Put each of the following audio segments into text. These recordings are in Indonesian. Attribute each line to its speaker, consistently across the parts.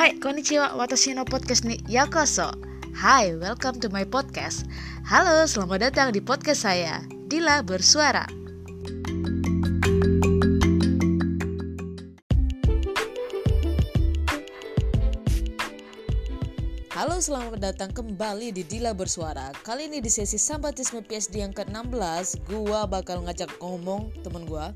Speaker 1: Hai, konnichiwa, watashi no podcast ni yakoso. Hai, welcome to my podcast. Halo, selamat datang di podcast saya, Dila Bersuara. Halo, selamat datang kembali di Dila Bersuara. Kali ini di sesi Sambatisme PSD yang ke-16, gua bakal ngajak ngomong temen gua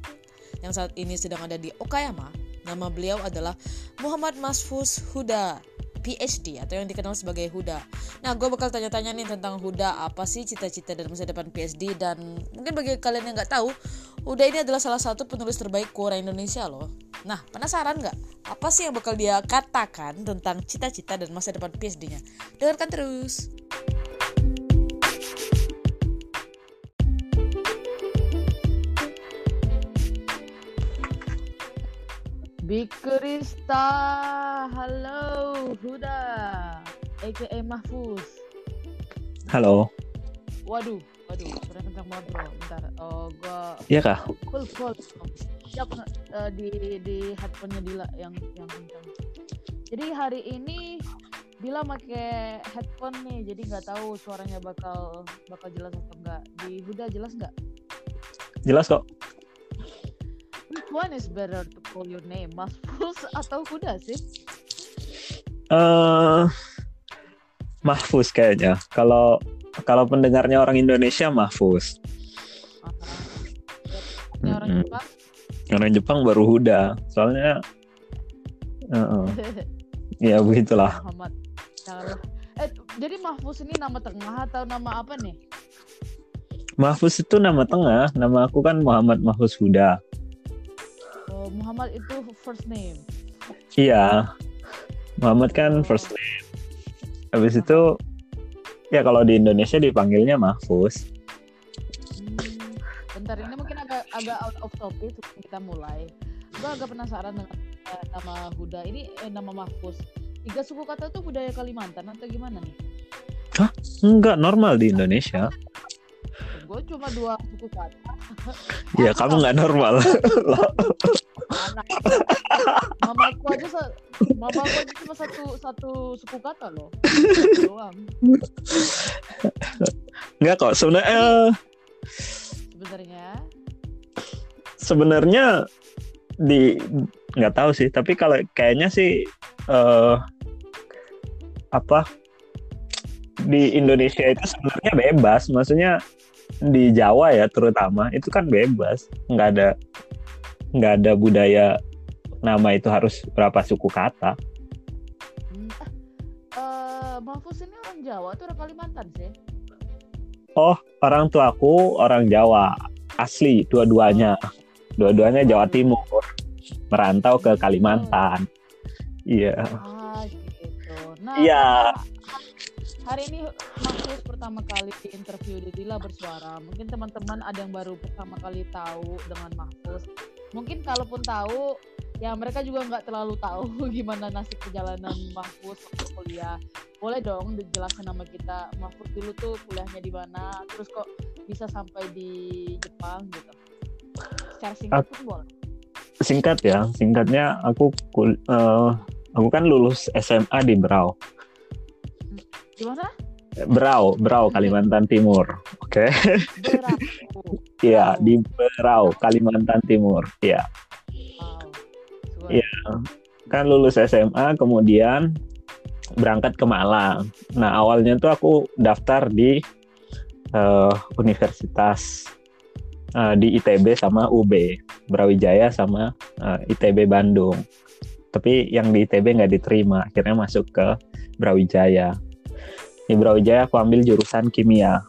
Speaker 1: yang saat ini sedang ada di Okayama. Nama beliau adalah Muhammad Masfus Huda, PhD atau yang dikenal sebagai Huda. Nah, gue bakal tanya-tanya nih tentang Huda, apa sih cita-cita dan masa depan PhD dan mungkin bagi kalian yang nggak tahu, Huda ini adalah salah satu penulis terbaik Quora Indonesia loh. Nah, penasaran nggak? Apa sih yang bakal dia katakan tentang cita-cita dan masa depan PhD-nya? Dengarkan terus. Bikrista, halo Huda, aka Mahfuz.
Speaker 2: Halo.
Speaker 1: Waduh, waduh, sudah kencang banget bro. Bentar, oh gua
Speaker 2: Iya kah?
Speaker 1: full full. Siap eh, di di headphone-nya Dila yang yang kencang. Jadi hari ini Dila pakai headphone nih, jadi nggak tahu suaranya bakal bakal jelas atau enggak. Di Huda jelas nggak?
Speaker 2: Jelas kok.
Speaker 1: Which one is better to call your name, Mahfuz atau Huda sih?
Speaker 2: eh Mahfuz kayaknya. Kalau kalau pendengarnya orang Indonesia Mahfuz.
Speaker 1: Ini orang. Jepang.
Speaker 2: Orang Jepang baru Huda. Soalnya Heeh. ya begitulah.
Speaker 1: Muhammad. Eh, jadi Mahfuz ini nama tengah atau nama apa nih?
Speaker 2: Mahfuz itu nama tengah. Nama aku kan Muhammad Mahfuz Huda.
Speaker 1: Muhammad itu first name.
Speaker 2: Iya. Muhammad kan first name. Habis itu ya kalau di Indonesia dipanggilnya Mahfuz.
Speaker 1: Hmm, bentar ini mungkin agak agak out of topic kita mulai. Gue agak penasaran dengan eh, nama Huda ini eh, nama Mahfuz. Tiga suku kata tuh budaya Kalimantan atau gimana nih?
Speaker 2: Enggak normal di Indonesia.
Speaker 1: Gue cuma dua suku kata.
Speaker 2: Ya kamu nggak normal.
Speaker 1: Mamaku aja sa- mamaku aja cuma satu satu suku kata loh. Doang.
Speaker 2: Enggak kok. Sebenarnya
Speaker 1: Sebenarnya
Speaker 2: sebenarnya di nggak tahu sih tapi kalau kayaknya sih eh apa di Indonesia itu sebenarnya bebas maksudnya di Jawa ya terutama itu kan bebas. Nggak ada nggak ada budaya nama itu harus berapa suku kata.
Speaker 1: Hmm, eh, Mahfuz ini orang Jawa tuh orang Kalimantan sih.
Speaker 2: oh orang tuaku orang Jawa. Asli dua-duanya. Dua-duanya Jawa Timur. Merantau ke Kalimantan. Iya.
Speaker 1: Ah gitu. Nah,
Speaker 2: Iya.
Speaker 1: Hari ini Mahfuz pertama kali di interview di Dila Bersuara. Mungkin teman-teman ada yang baru pertama kali tahu dengan Mahfuz. Mungkin kalaupun tahu, ya mereka juga nggak terlalu tahu gimana nasib perjalanan Mahfuz waktu kuliah. Boleh dong dijelaskan nama kita. Mahfuz dulu tuh kuliahnya di mana, terus kok bisa sampai di Jepang gitu. Secara singkat pun boleh.
Speaker 2: singkat ya singkatnya aku kul- eh, aku kan lulus SMA di Berau
Speaker 1: Di mana?
Speaker 2: Berau Berau Kalimantan Timur. Oke.
Speaker 1: Berapu.
Speaker 2: Iya di Berau Kalimantan Timur. Iya.
Speaker 1: Wow.
Speaker 2: Iya. kan lulus SMA kemudian berangkat ke Malang. Nah awalnya tuh aku daftar di eh, universitas eh, di ITB sama UB Brawijaya sama eh, ITB Bandung. Tapi yang di ITB nggak diterima akhirnya masuk ke Brawijaya di Brawijaya aku ambil jurusan kimia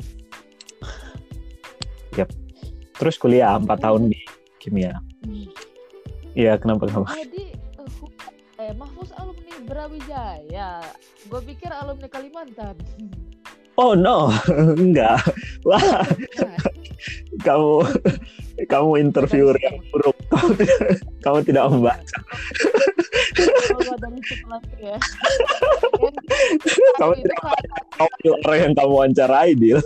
Speaker 2: Yap. terus kuliah empat tahun di kimia
Speaker 1: Hmm.
Speaker 2: Iya kenapa kenapa
Speaker 1: Jadi eh, eh Mahfuz alumni Brawijaya. Gue pikir alumni Kalimantan.
Speaker 2: Oh no, enggak. Wah, kamu kamu interviewer yang buruk. Kamu, tidak- kamu tidak membaca.
Speaker 1: Ya.
Speaker 2: Kamu tidak Kamu orang yang kamu wawancarai, Dil.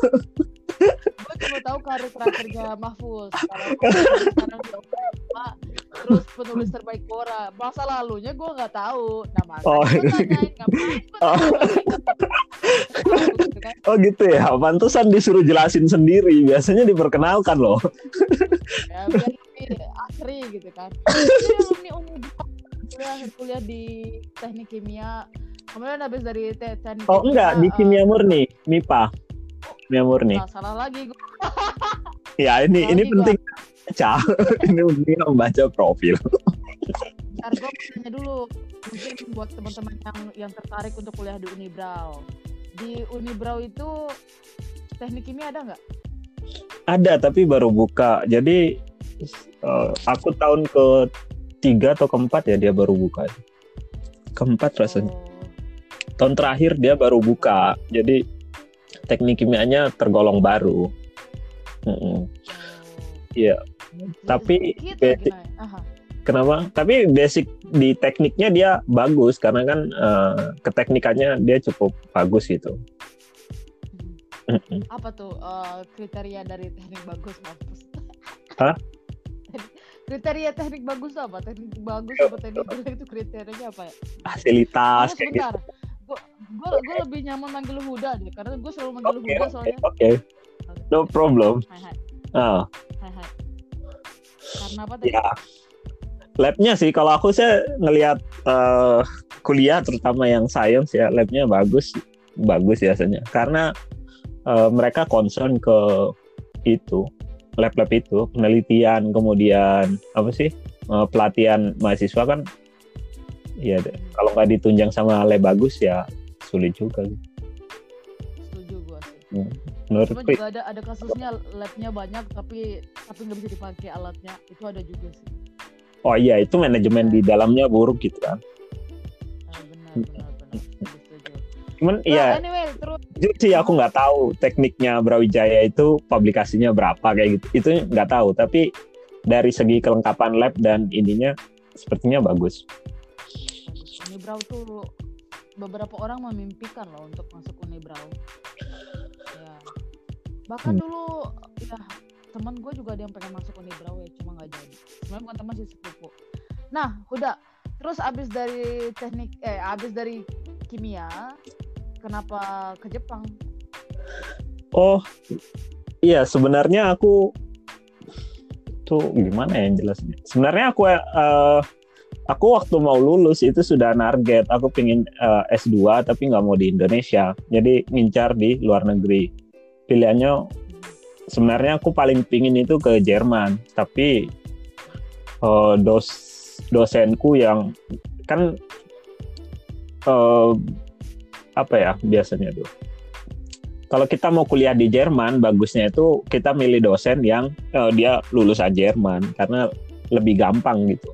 Speaker 1: gue cuma tahu karir terakhirnya Mahfuz. Mahfuz sekarang terus penulis terbaik Quora masa lalunya gue nggak tahu nah masa
Speaker 2: Oh.
Speaker 1: gue tanyain ngapain? Gitu kan.
Speaker 2: Oh gitu ya, pantesan disuruh jelasin sendiri. Biasanya diperkenalkan loh.
Speaker 1: ya biar lebih asri gitu kan Jadi ini kuliah kuliah di teknik kimia kemudian habis dari te- teknik
Speaker 2: Oh enggak, di
Speaker 1: eh,
Speaker 2: kimia murni, MIPA. Kimia murni.
Speaker 1: nah, salah lagi gue
Speaker 2: Ya ini ini
Speaker 1: lagi
Speaker 2: penting baca. ini penting membaca profil.
Speaker 1: ntar gue tanya dulu mungkin buat teman-teman yang yang tertarik untuk kuliah di Unibrau di Unibrau itu teknik kimia ada nggak
Speaker 2: Ada tapi baru buka. Jadi eh, aku tahun ke tiga atau keempat ya dia baru buka. Keempat rasanya.
Speaker 1: Oh,
Speaker 2: Tahun terakhir dia baru buka. Jadi teknik kimianya tergolong baru.
Speaker 1: Oh.
Speaker 2: Iya. Tapi
Speaker 1: ya,
Speaker 2: basic-
Speaker 1: gimana? Aha.
Speaker 2: Kenapa? Tapi basic di tekniknya dia bagus karena kan eh, keteknikannya dia cukup bagus gitu.
Speaker 1: Hmm. Apa tuh eh, kriteria dari teknik bagus mampus
Speaker 2: Hah?
Speaker 1: kriteria teknik bagus apa teknik bagus apa teknik jelek itu kriterianya apa ya
Speaker 2: Fasilitas kayak gitu.
Speaker 1: gue gue lebih nyaman manggil Huda deh karena gue selalu manggil
Speaker 2: Oke,
Speaker 1: Huda
Speaker 2: oke,
Speaker 1: soalnya
Speaker 2: oke. No problem.
Speaker 1: hai hai
Speaker 2: Ah,
Speaker 1: hai hai karena apa tadi
Speaker 2: ya. Labnya sih kalau aku saya ngelihat eh, kuliah terutama yang science ya labnya bagus bagus biasanya karena eh, mereka concern ke itu lab-lab itu penelitian kemudian apa sih eh, pelatihan mahasiswa kan ya kalau nggak ditunjang sama lab bagus ya sulit juga sih.
Speaker 1: setuju gue sih
Speaker 2: Hmm.
Speaker 1: cuma juga ada ada kasusnya labnya banyak tapi tapi nggak bisa dipakai alatnya itu ada juga sih
Speaker 2: oh iya itu manajemen di dalamnya buruk gitu kan?
Speaker 1: Benar benar setuju.
Speaker 2: Cuman
Speaker 1: Well,
Speaker 2: iya.
Speaker 1: anyway terus?
Speaker 2: Jujur sih aku nggak tahu tekniknya Brawijaya itu publikasinya berapa kayak gitu. Itu nggak tahu tapi dari segi kelengkapan lab dan ininya sepertinya bagus.
Speaker 1: Unibrau tuh beberapa orang memimpikan loh untuk masuk Unibrau. Ya. Bahkan
Speaker 2: Hmm.
Speaker 1: dulu ya teman gue juga ada yang pengen masuk ya cuma nggak jadi. Sebenarnya bukan teman sih sepupu. Nah, udah. Terus abis dari teknik eh abis dari kimia kenapa ke Jepang?
Speaker 2: oh iya sebenarnya aku tuh gimana ya yang jelasnya sebenarnya aku eh, aku waktu mau lulus itu sudah target aku pengen eh, S2 tapi nggak mau di Indonesia jadi ngincar di luar negeri pilihannya sebenarnya aku paling pingin itu ke Jerman. Tapi eh, dos dosenku yang kan eh, apa ya biasanya tuh? Kalau kita mau kuliah di Jerman bagusnya itu kita milih dosen yang eh, dia lulusan Jerman karena lebih gampang gitu.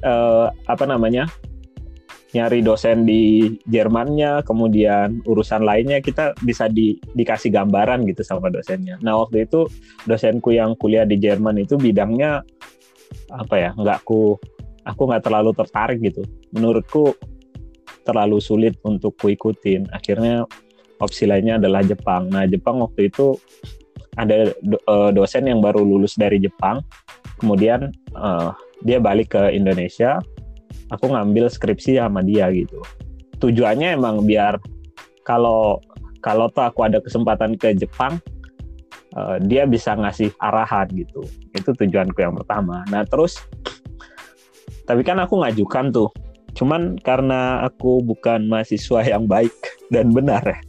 Speaker 2: Eh, apa namanya nyari dosen di Jermannya kemudian urusan lainnya kita bisa di, dikasih gambaran gitu sama dosennya. Nah waktu itu dosenku yang kuliah di Jerman itu bidangnya apa ya nggak aku aku nggak terlalu tertarik gitu. Menurutku terlalu sulit untuk kuikutin akhirnya opsi lainnya adalah Jepang. Nah Jepang waktu itu ada do- eh, dosen yang baru lulus dari Jepang. Kemudian eh, dia balik ke Indonesia aku ngambil skripsi sama dia gitu. Tujuannya emang biar kalau kalau tuh aku ada kesempatan ke Jepang eh, dia bisa ngasih arahan gitu. Itu tujuanku yang pertama. Nah terus tapi kan aku ngajukan tuh. Cuman karena aku bukan mahasiswa yang baik dan benar ya.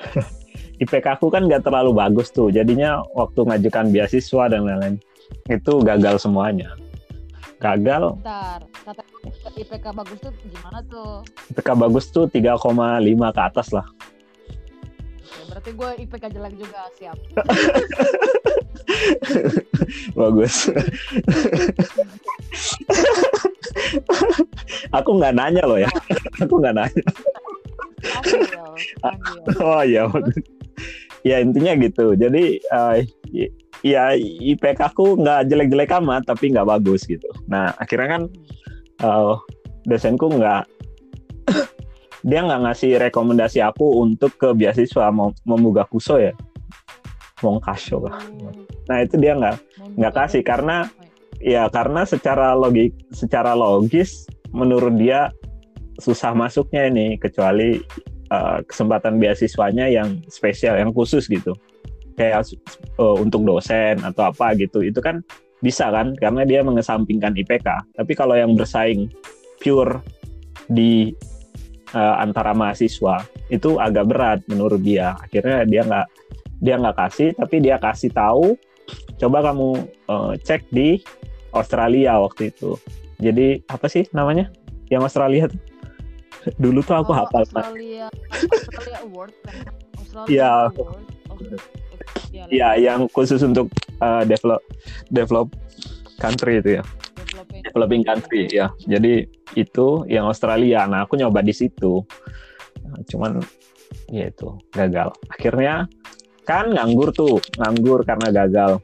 Speaker 2: IPK aku kan nggak terlalu bagus tuh. Jadinya waktu ngajukan beasiswa dan lain-lain itu gagal semuanya gagal.
Speaker 1: Bentar, kata IPK bagus tuh gimana tuh?
Speaker 2: IPK bagus tuh 3,5 ke atas lah.
Speaker 1: Oke, berarti gue IPK jelek juga siap.
Speaker 2: bagus. Aku nggak nanya loh ya. Aku nggak nanya. Oh iya. Ya intinya gitu. Jadi eh, y- ya IPK aku nggak jelek-jelek amat tapi nggak bagus gitu. Nah akhirnya kan eh, dosenku nggak dia nggak ngasih rekomendasi aku untuk ke beasiswa mau membuka kuso ya. Wong kaso lah. Nah itu dia nggak nggak kasih, karena- ya karena secara logik secara logis menurut dia susah masuknya ini kecuali uh, kesempatan beasiswanya yang spesial yang khusus gitu kayak uh, untuk dosen atau apa gitu itu kan bisa kan karena dia mengesampingkan IPK tapi kalau yang bersaing pure di uh, antara mahasiswa itu agak berat menurut dia. Akhirnya dia nggak dia nggak kasih tapi dia kasih tahu coba kamu uh, cek di Australia waktu itu. Jadi apa sih namanya? Yang Australia tuh? Dulu tuh aku oh, hafal
Speaker 1: Australia. Australia Award kan?
Speaker 2: Australia ya, Award ya, ya yang khusus untuk uh, develop develop country itu ya. Developing, developing country ya jadi itu yang Australia. Nah aku nyoba di situ. Nah, cuman ya itu gagal. Akhirnya kan nganggur tuh. Nganggur karena gagal.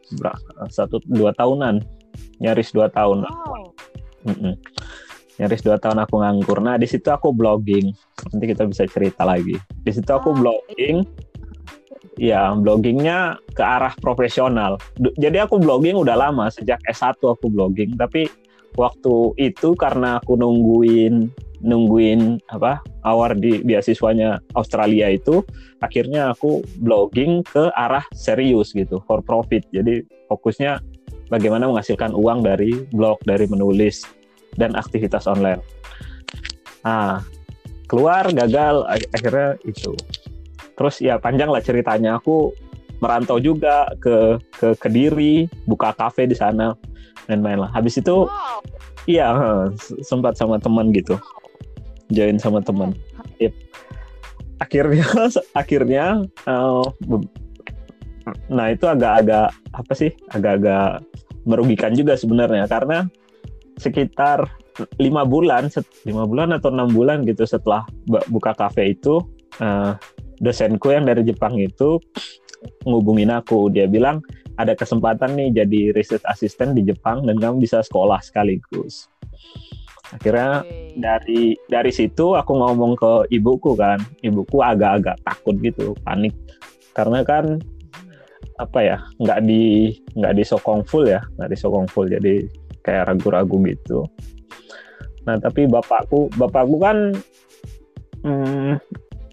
Speaker 2: Satu dua tahunan. Nyaris dua tahun. Wow. Mm -mm. nyaris dua tahun aku nganggur. Nah di situ aku blogging. Nanti kita bisa cerita lagi. Di situ aku oh, blogging ya bloggingnya ke arah profesional. Jadi aku blogging udah lama sejak S1 aku blogging, tapi waktu itu karena aku nungguin nungguin apa award di beasiswanya Australia itu akhirnya aku blogging ke arah serius gitu for profit. Jadi fokusnya bagaimana menghasilkan uang dari blog dari menulis dan aktivitas online. Nah keluar gagal akhirnya itu terus ya panjang lah ceritanya. Aku merantau juga ke ke kediri buka kafe di sana main-main lah. Habis itu wow. iya sempat sama teman gitu. Join sama teman. Yep. akhirnya akhirnya uh, nah itu agak-agak apa sih agak-agak merugikan juga sebenarnya. Karena sekitar lima bulan lima bulan atau enam bulan gitu setelah buka kafe itu uh, dosenku yang dari Jepang itu ngubungin aku. Dia bilang ada kesempatan nih jadi research assistant di Jepang dan kamu bisa sekolah sekaligus. Akhirnya okay. dari dari situ aku ngomong ke ibuku kan. Ibuku agak-agak takut gitu panik. Karena kan apa ya nggak di nggak disokong full ya nggak disokong full jadi kayak ragu-ragu gitu. Nah tapi bapakku bapakku kan hmm,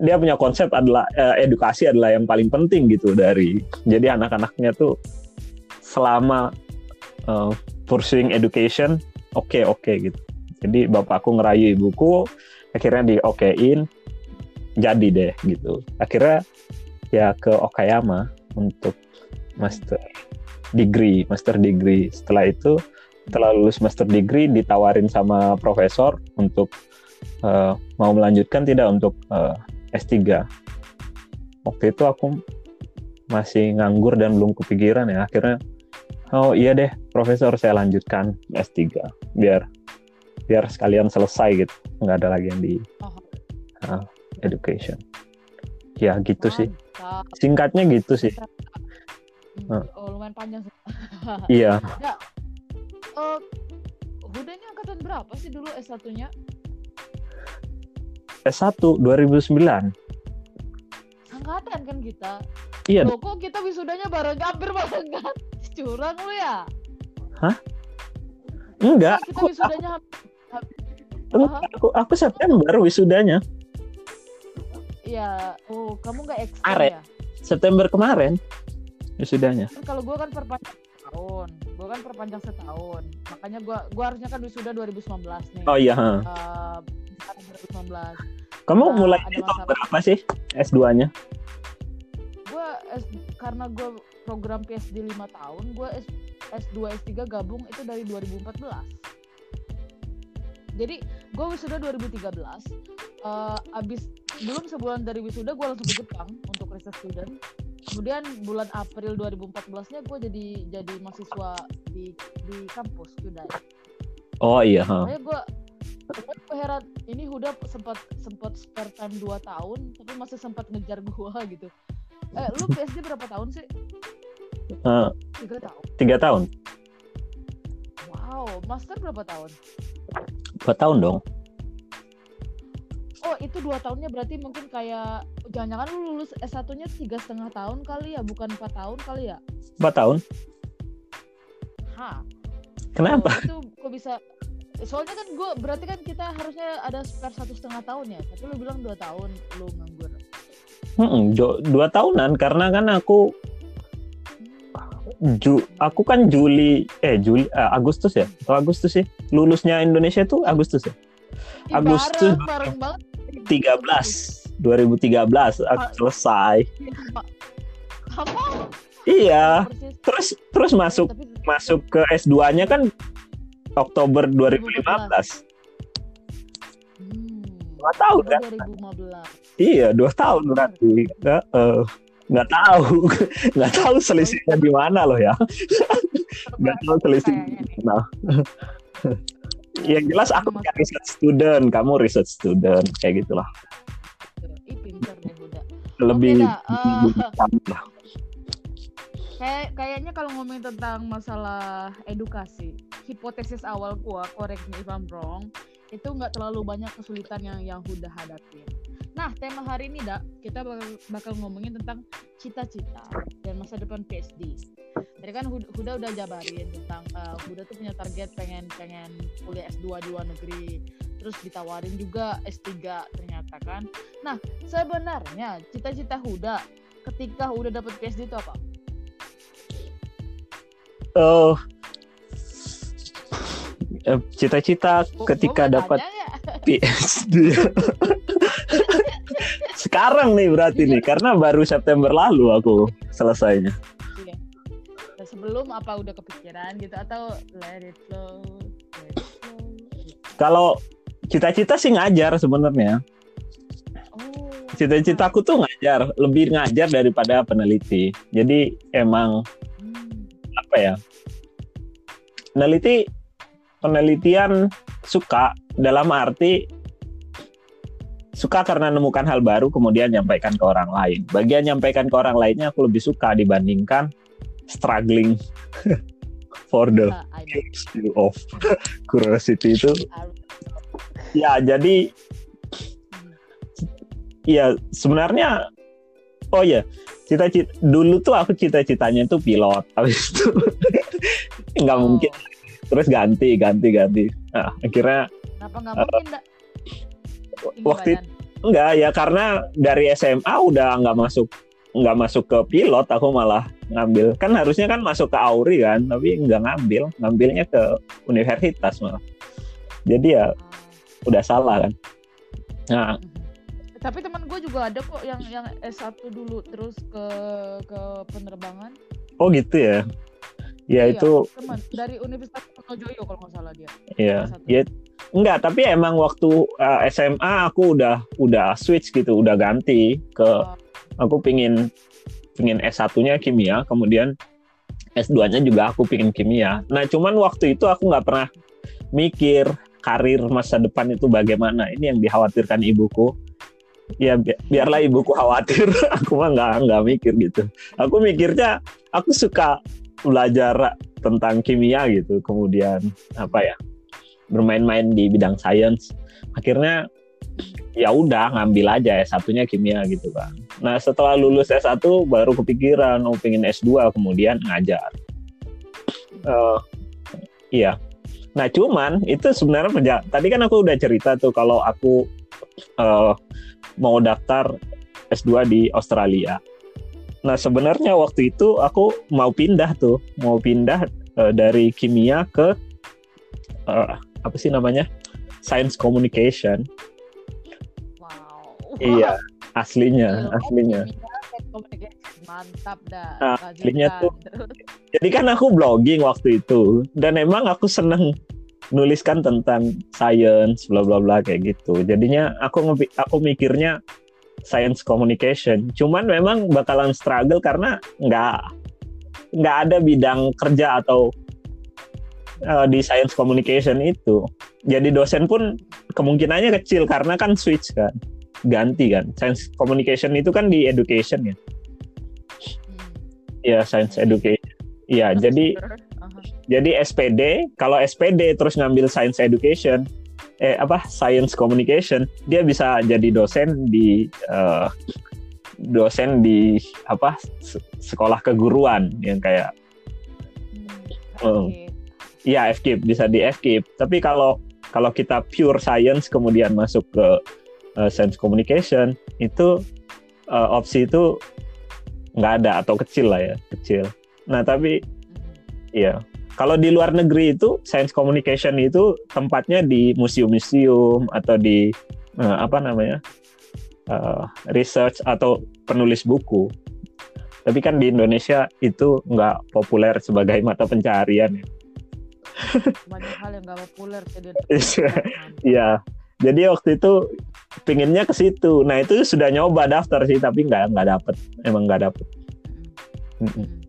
Speaker 2: dia punya konsep adalah uh, edukasi adalah yang paling penting gitu dari jadi anak-anaknya tuh selama uh, pursuing education oke okay, oke okay, gitu. Jadi bapakku ngerayu ibuku akhirnya di okein jadi deh gitu. Akhirnya ya ke Okayama untuk master degree master degree. Setelah itu setelah lulus master degree ditawarin sama profesor untuk uh, mau melanjutkan tidak untuk uh, S3 waktu itu aku masih nganggur dan belum kepikiran ya. Akhirnya oh iya deh profesor saya lanjutkan S3 biar biar sekalian selesai gitu. Nggak ada lagi yang di uh, education. Ya gitu Mantap. sih singkatnya gitu sih.
Speaker 1: Hmm, oh lumayan panjang sih.
Speaker 2: Iya. Ya,
Speaker 1: uh, Huda ini angkatan berapa sih dulu S1 nya
Speaker 2: S1 2009.
Speaker 1: Angkatan kan kita.
Speaker 2: Iya.
Speaker 1: Loh, kok kita wisudanya bareng hampir barengan? Curang lu ya?
Speaker 2: Hah? Enggak.
Speaker 1: Kita aku, wisudanya
Speaker 2: aku, aku, aku September wisudanya.
Speaker 1: Iya. Oh, kamu nggak ekstra ya?
Speaker 2: September kemarin wisudanya.
Speaker 1: Kan kalau gue kan perpanjang tahun. Gue kan perpanjang setahun. Makanya gue gua harusnya kan wisuda 2019 nih.
Speaker 2: Oh iya.
Speaker 1: Uh, 2019.
Speaker 2: Kamu nah, mulai di tahun berapa sih S2-nya?
Speaker 1: Gue karena gue program PhD 5 tahun, gue S, S2 S3 gabung itu dari 2014. Jadi gue wisuda 2013. Uh, abis belum sebulan dari wisuda gue langsung ke Jepang untuk research student. Kemudian bulan April 2014-nya gue jadi jadi mahasiswa di di kampus Hyundai.
Speaker 2: Oh iya.
Speaker 1: Huh. gue gue heran ini Huda sempat sempat spare time 2 tahun tapi masih sempat ngejar gua gitu. Eh lu PSD berapa tahun sih?
Speaker 2: Uh, tiga tahun. tiga tahun.
Speaker 1: Wow master berapa tahun?
Speaker 2: Dua tahun dong.
Speaker 1: Oh itu dua tahunnya berarti mungkin kayak jangan-jangan lu lulus S 1 nya tiga setengah tahun kali ya bukan empat tahun kali ya?
Speaker 2: Empat tahun.
Speaker 1: Hah?
Speaker 2: Kenapa?
Speaker 1: Oh, itu kok bisa soalnya kan gue berarti kan kita harusnya ada spare satu setengah tahun ya? Tapi lu bilang dua tahun lu nganggur.
Speaker 2: Hmm, dua tahunan. Karena kan aku Ju, aku kan Juli eh Juli eh, Agustus ya? Atau Agustus sih? Lulusnya Indonesia tuh Agustus ya? Agustus
Speaker 1: bareng, bareng banget.
Speaker 2: 13 2013 aku selesai.
Speaker 1: Apa?
Speaker 2: Iya. Terus terus masuk
Speaker 1: Tapi-
Speaker 2: masuk ke S2-nya kan Oktober 2015
Speaker 1: Hmm.
Speaker 2: Dua tahun, kan?
Speaker 1: 2015
Speaker 2: iya dua tahun berarti nggak eh, nggak tahu nggak tahu selisihnya di mana loh ya nggak tahu selisih
Speaker 1: Kayaknya nih.
Speaker 2: nah yang jelas aku kan research student kamu research student kayak gitulah lebih
Speaker 1: eh.
Speaker 2: lebih lah.
Speaker 1: Kayak kayaknya kalau ngomongin tentang masalah edukasi, hipotesis awal gua, correct me if I'm wrong, itu nggak terlalu banyak kesulitan yang yang Huda hadapin. Nah, tema hari ini, Dak, kita bakal, bakal ngomongin tentang cita-cita dan masa depan PhD. Tadi kan Huda, udah jabarin tentang eh, Huda tuh punya target pengen pengen kuliah S2 di luar negeri, terus ditawarin juga S3 ternyata kan. Nah, sebenarnya cita-cita Huda ketika udah dapet PhD itu apa?
Speaker 2: Oh, cita-cita ketika dapat. PhD sekarang nih berarti nih karena baru September lalu aku selesainya
Speaker 1: Iya. Dan sebelum apa udah kepikiran gitu atau let it flow, let it flow.
Speaker 2: kalau cita-cita sih ngajar sebenarnya
Speaker 1: Oh.
Speaker 2: cita-citaku tuh ngajar lebih ngajar daripada peneliti jadi emang. Apa ya? Peneliti penelitian suka dalam arti suka karena menemukan hal baru kemudian nyampaikan ke orang lain. Bagian nyampaikan ke orang lainnya aku lebih suka dibandingkan struggling for the
Speaker 1: Ah,
Speaker 2: pursuit of curiosity itu. Ya jadi
Speaker 1: Hmm.
Speaker 2: ya sebenarnya oh ya cita-cita dulu tuh aku cita-citanya itu pilot habis itu nggak
Speaker 1: Oh,
Speaker 2: mungkin terus ganti ganti ganti nah, akhirnya
Speaker 1: Kenapa nggak mungkin, Dak? Tinggi
Speaker 2: waktu
Speaker 1: badan.
Speaker 2: enggak ya karena dari SMA udah nggak masuk nggak masuk ke pilot aku malah ngambil kan harusnya kan masuk ke Auri kan tapi nggak ngambil ngambilnya ke universitas malah jadi ya
Speaker 1: Ah.
Speaker 2: udah salah kan nah.
Speaker 1: Tapi teman gue juga ada kok yang yang S1 dulu terus ke ke penerbangan.
Speaker 2: oh gitu ya ya
Speaker 1: Iya,
Speaker 2: itu
Speaker 1: teman dari Universitas Pronojoyo kalau nggak salah dia.
Speaker 2: ya
Speaker 1: S1.
Speaker 2: ya enggak tapi emang waktu uh, SMA aku udah udah switch gitu udah ganti ke
Speaker 1: Oh.
Speaker 2: aku pingin pingin S1-nya kimia kemudian S2-nya juga aku pingin kimia nah cuman waktu itu aku nggak pernah mikir karir masa depan itu bagaimana ini yang dikhawatirkan ibuku ya bi- biarlah ibuku khawatir. Aku mah nggak nggak mikir gitu. Aku mikirnya aku suka belajar tentang kimia gitu kemudian apa ya bermain-main di bidang sains. Akhirnya ya udah ngambil aja S1-nya kimia gitu kan nah setelah lulus S1 baru kepikiran oh pengen S2 kemudian ngajar. Eh, iya. Nah cuman itu sebenarnya tadi kan aku udah cerita tuh kalau aku eh, mau daftar S2 di Australia. Nah sebenarnya waktu itu aku mau pindah tuh. Mau pindah eh, dari kimia ke eh, apa sih namanya? Science communication.
Speaker 1: Wow.
Speaker 2: iya aslinya aslinya.
Speaker 1: kimia dan communication. Mantap dah.
Speaker 2: Nah, aslinya tuh- jadi kan aku blogging waktu itu. Dan emang aku seneng nuliskan tentang science bla bla bla kayak gitu. Jadinya aku aku mikirnya science communication. Cuman memang bakalan struggle karena nggak nggak ada bidang kerja atau eh, di science communication itu. Jadi dosen pun kemungkinannya kecil karena kan switch kan ganti kan. Science communication itu kan di education ya. Ya science education. Iya,
Speaker 1: Terus,
Speaker 2: jadi. Jadi SPD kalau SPD terus ngambil science education eh apa science communication dia bisa jadi dosen di eh, dosen di apa se- sekolah keguruan yang kayak
Speaker 1: Hmm,
Speaker 2: Oh.
Speaker 1: oke.
Speaker 2: ya escape bisa di escape tapi kalau kalau kita pure science kemudian masuk ke uh, science communication itu uh, opsi itu nggak ada atau kecil lah ya kecil nah tapi ya kalau di luar negeri itu science communication itu tempatnya di museum-museum atau di uh, apa namanya uh, research atau penulis buku. Tapi kan di Indonesia itu nggak populer sebagai mata pencarian ya.
Speaker 1: Banyak hal yang gak populer jadi
Speaker 2: Iya. jadi waktu itu pinginnya ke situ. Nah itu sudah nyoba daftar sih tapi nggak nggak dapet. Emang nggak dapet. Mm-mm.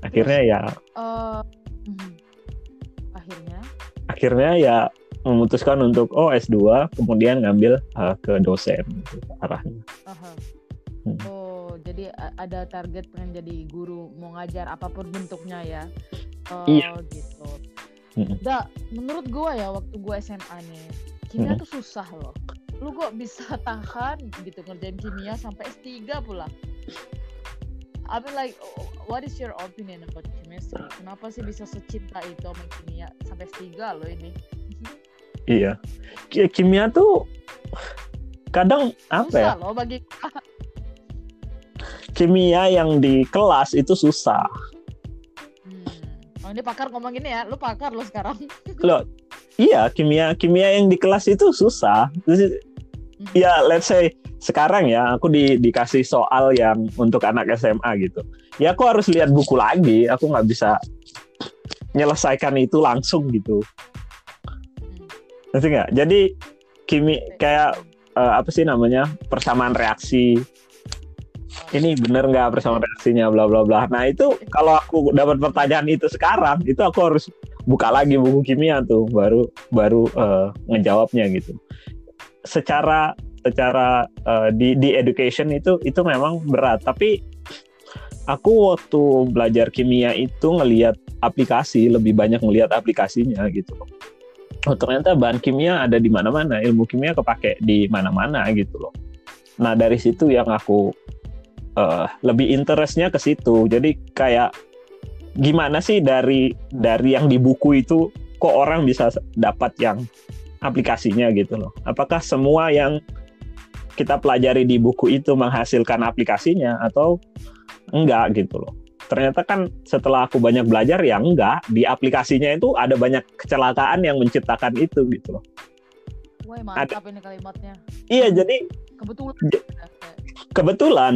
Speaker 2: Akhirnya ya
Speaker 1: mhm. akhirnya
Speaker 2: akhirnya ya memutuskan untuk oh S2 kemudian ngambil uh, ke dosen gitu, arahnya
Speaker 1: aha.
Speaker 2: Hmm.
Speaker 1: oh jadi ada target pengen jadi guru mau ngajar apa pun bentuknya ya oh
Speaker 2: Iya.
Speaker 1: gitu
Speaker 2: Mm-mm.
Speaker 1: Da, menurut gua ya waktu gua SMA nih kimia
Speaker 2: Mm-mm.
Speaker 1: tuh susah loh lu kok bisa tahan gitu ngerjain kimia sampai S3 pula I mean like oh, what is your opinion about chemistry? Kenapa sih bisa secinta itu sama kimia? Sampai S3 loh ini.
Speaker 2: Iya. Ki- kimia tuh kadang apa ya?
Speaker 1: susah loh bagi
Speaker 2: kimia yang di kelas itu susah.
Speaker 1: Hmm. oh ini pakar ngomong gini ya. Lu pakar lo sekarang.
Speaker 2: Loh, iya kimia kimia yang di kelas itu susah. Terus, Ya, let's say sekarang ya aku di, dikasih soal yang untuk anak SMA gitu. Ya aku harus lihat buku lagi. Aku nggak bisa menyelesaikan itu langsung gitu. Ngerti nggak? Jadi kimi kayak eh, apa sih namanya persamaan reaksi. Ini bener nggak persamaan reaksinya bla bla bla. Nah itu kalau aku dapat pertanyaan itu sekarang, itu aku harus buka lagi buku kimia tuh baru baru eh, ngejawabnya gitu. Secara secara eh, di di education itu itu memang berat. Tapi aku waktu belajar kimia itu ngelihat aplikasi lebih banyak ngelihat aplikasinya gitu. Oh ternyata bahan kimia ada di mana-mana, ilmu kimia kepake di mana-mana gitu loh. Nah dari situ yang aku eh, lebih interestnya ke situ. Jadi kayak gimana sih dari dari yang di buku itu kok orang bisa dapat yang aplikasinya gitu loh. Apakah semua yang kita pelajari di buku itu menghasilkan aplikasinya atau enggak gitu loh. Ternyata kan setelah aku banyak belajar ya enggak, di aplikasinya itu ada banyak kecelakaan yang menciptakan itu gitu loh.
Speaker 1: Wah mantap ini kalimatnya
Speaker 2: Iya, jadi
Speaker 1: kebetulan
Speaker 2: kebetulan,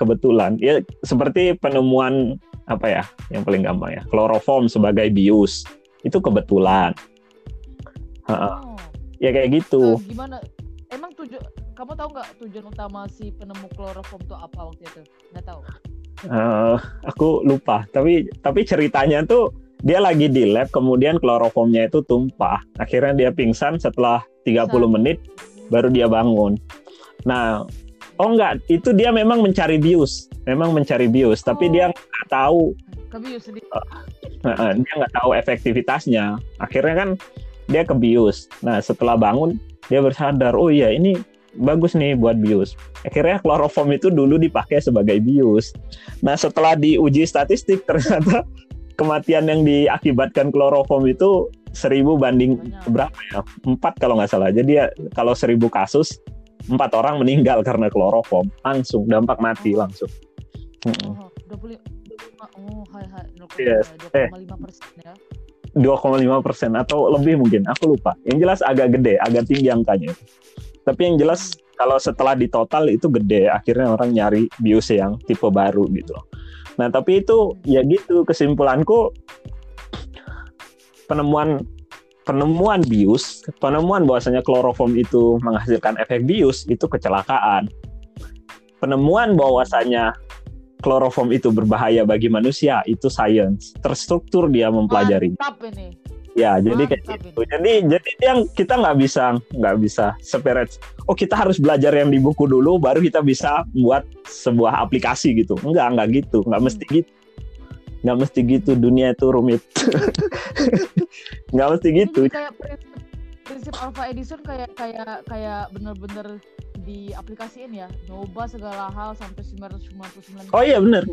Speaker 2: kebetulan. Ya seperti penemuan apa ya, yang paling gampang ya, kloroform sebagai bius. Itu kebetulan.
Speaker 1: Oh.
Speaker 2: ya kayak gitu.
Speaker 1: Eh, gimana emang tujuan kamu tahu nggak tujuan utama si penemu kloroform itu apa waktu itu nggak tahu
Speaker 2: Eh, aku lupa, tapi tapi ceritanya tuh dia lagi di lab kemudian kloroformnya itu tumpah. Akhirnya dia pingsan setelah 30
Speaker 1: Pingsan.
Speaker 2: menit baru dia bangun. Nah, oh enggak, itu dia memang mencari bius, memang mencari bius, tapi
Speaker 1: Oh.
Speaker 2: dia nggak tahu
Speaker 1: kebius sendiri
Speaker 2: Heeh, dia nggak tahu efektivitasnya. Akhirnya kan dia ke bius. Nah setelah bangun dia bersadar, oh iya ini bagus nih buat bius. Akhirnya kloroform itu dulu dipakai sebagai bius. Nah setelah diuji statistik ternyata kematian yang diakibatkan kloroform itu seribu banding
Speaker 1: Banyak.
Speaker 2: berapa ya? Empat kalau nggak salah. Jadi ya kalau seribu kasus empat orang meninggal karena kloroform langsung dampak mati
Speaker 1: Oh.
Speaker 2: langsung.
Speaker 1: Oh 25 25 oh hai hai
Speaker 2: Yes. Eh.
Speaker 1: 2,5 persen ya
Speaker 2: 2,5 persen atau lebih mungkin aku lupa yang jelas agak gede agak tinggi angkanya tapi yang jelas kalau setelah di total itu gede. Akhirnya orang nyari bios yang tipe baru gitu loh. Nah tapi itu ya gitu kesimpulanku penemuan penemuan bius penemuan bahwasanya kloroform itu menghasilkan efek bius itu kecelakaan. Penemuan bahwasanya kloroform itu berbahaya bagi manusia itu science. Terstruktur dia mempelajari.
Speaker 1: Mantap ini
Speaker 2: Ya, jadi kayak gitu. Jadi jadi yang kita nggak bisa nggak bisa separate. Oh kita harus belajar yang di buku dulu, baru kita bisa buat sebuah aplikasi gitu. Enggak enggak gitu, nggak
Speaker 1: Hmm.
Speaker 2: mesti gitu. Nggak mesti gitu. Dunia itu rumit. nggak mesti gitu.
Speaker 1: ini kayak prinsip, prinsip Alpha Edison kayak kayak kayak bener-bener diaplikasiin ya nyoba segala hal sampai 999
Speaker 2: Oh iya benar.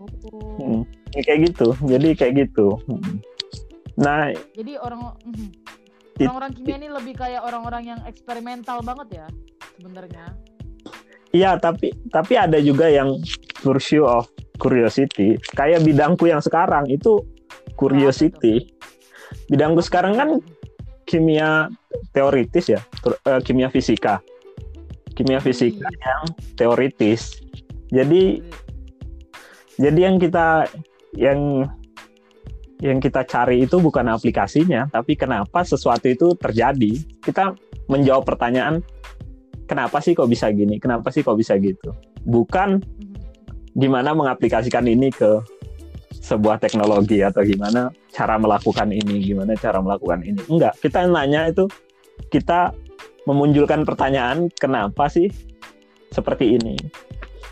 Speaker 1: Oh.
Speaker 2: Hmm, ya kayak gitu. Jadi kayak gitu. Hmm. Nah,
Speaker 1: Jadi orang mhm. Orang-orang kimia ini lebih kayak orang-orang yang eksperimental banget ya sebenarnya.
Speaker 2: iya tapi tapi ada juga yang pursuit of curiosity. Kayak bidangku yang sekarang itu curiosity. Bidangku sekarang kan kimia teoritis ya, ter- eh, kimia fisika. Kimia fisika
Speaker 1: Wih.
Speaker 2: yang teoritis. Jadi jadi yang kita yang yang kita cari itu bukan aplikasinya, tapi kenapa sesuatu itu terjadi. Kita menjawab pertanyaan, kenapa sih kok bisa gini? Kenapa sih kok bisa gitu? Bukan gimana mengaplikasikan ini ke sebuah teknologi atau gimana cara melakukan ini, gimana cara melakukan ini. Enggak, kita nanya itu kita memunculkan pertanyaan kenapa sih seperti ini?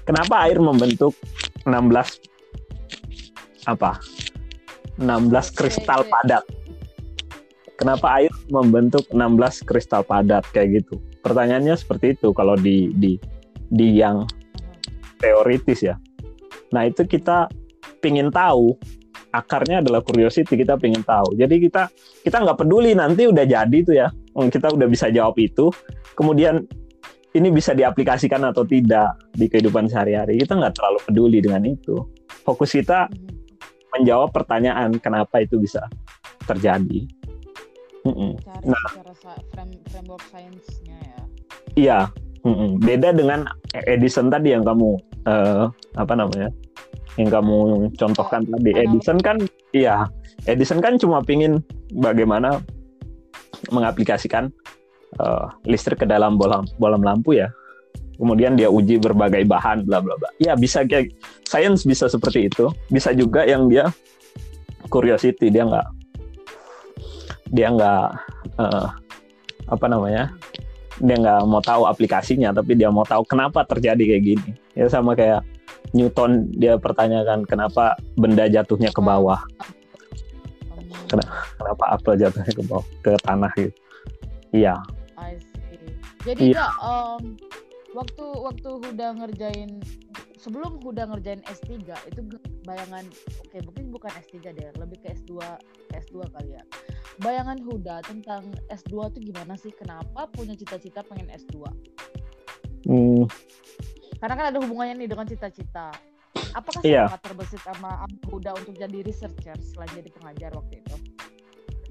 Speaker 2: Kenapa air membentuk 16 apa? 16 kristal
Speaker 1: Oke.
Speaker 2: padat. Kenapa air membentuk 16 kristal padat kayak gitu? Pertanyaannya seperti itu kalau di di di yang teoritis ya. Nah itu kita pingin tahu akarnya adalah curiosity kita pingin tahu. Jadi kita kita nggak peduli nanti udah jadi tuh ya, Hmm, kita udah bisa jawab itu. Kemudian ini bisa diaplikasikan atau tidak di kehidupan sehari-hari. Kita nggak terlalu peduli dengan itu. Fokus kita
Speaker 1: Mhm.
Speaker 2: Menjawab pertanyaan kenapa itu bisa terjadi. Mm-mm.
Speaker 1: Cari
Speaker 2: Nah.
Speaker 1: secara frame, framework sainsnya ya.
Speaker 2: Iya, mm-mm. beda dengan Edison tadi yang kamu eh, apa namanya, yang kamu contohkan tadi.
Speaker 1: analogi.
Speaker 2: Edison kan, iya, Edison kan cuma pingin bagaimana mengaplikasikan eh, listrik ke dalam bolam bolam lampu ya. Kemudian dia uji berbagai bahan, bla bla bla. Ya bisa kayak sains bisa seperti itu. Bisa juga yang dia curiosity dia nggak dia nggak eh, apa namanya dia nggak mau tahu aplikasinya tapi dia mau tahu kenapa terjadi kayak gini ya sama kayak Newton dia pertanyakan kenapa benda jatuhnya ke bawah
Speaker 1: Um,
Speaker 2: kenapa apel jatuhnya ke bawah ke tanah gitu iya.
Speaker 1: Jadi
Speaker 2: Iya.
Speaker 1: Kak, um, waktu waktu Huda ngerjain sebelum Huda ngerjain S3 itu bayangan oke mungkin bukan S3 deh, lebih ke S2 S2 kali ya. Bayangan Huda tentang S2 tuh gimana sih? Kenapa punya cita-cita pengen S2?
Speaker 2: Hmm,
Speaker 1: Karena kan ada hubungannya nih dengan cita-cita. Apakah
Speaker 2: Iya.
Speaker 1: sangat terbesit sama Huda untuk jadi researcher selain jadi pengajar waktu itu?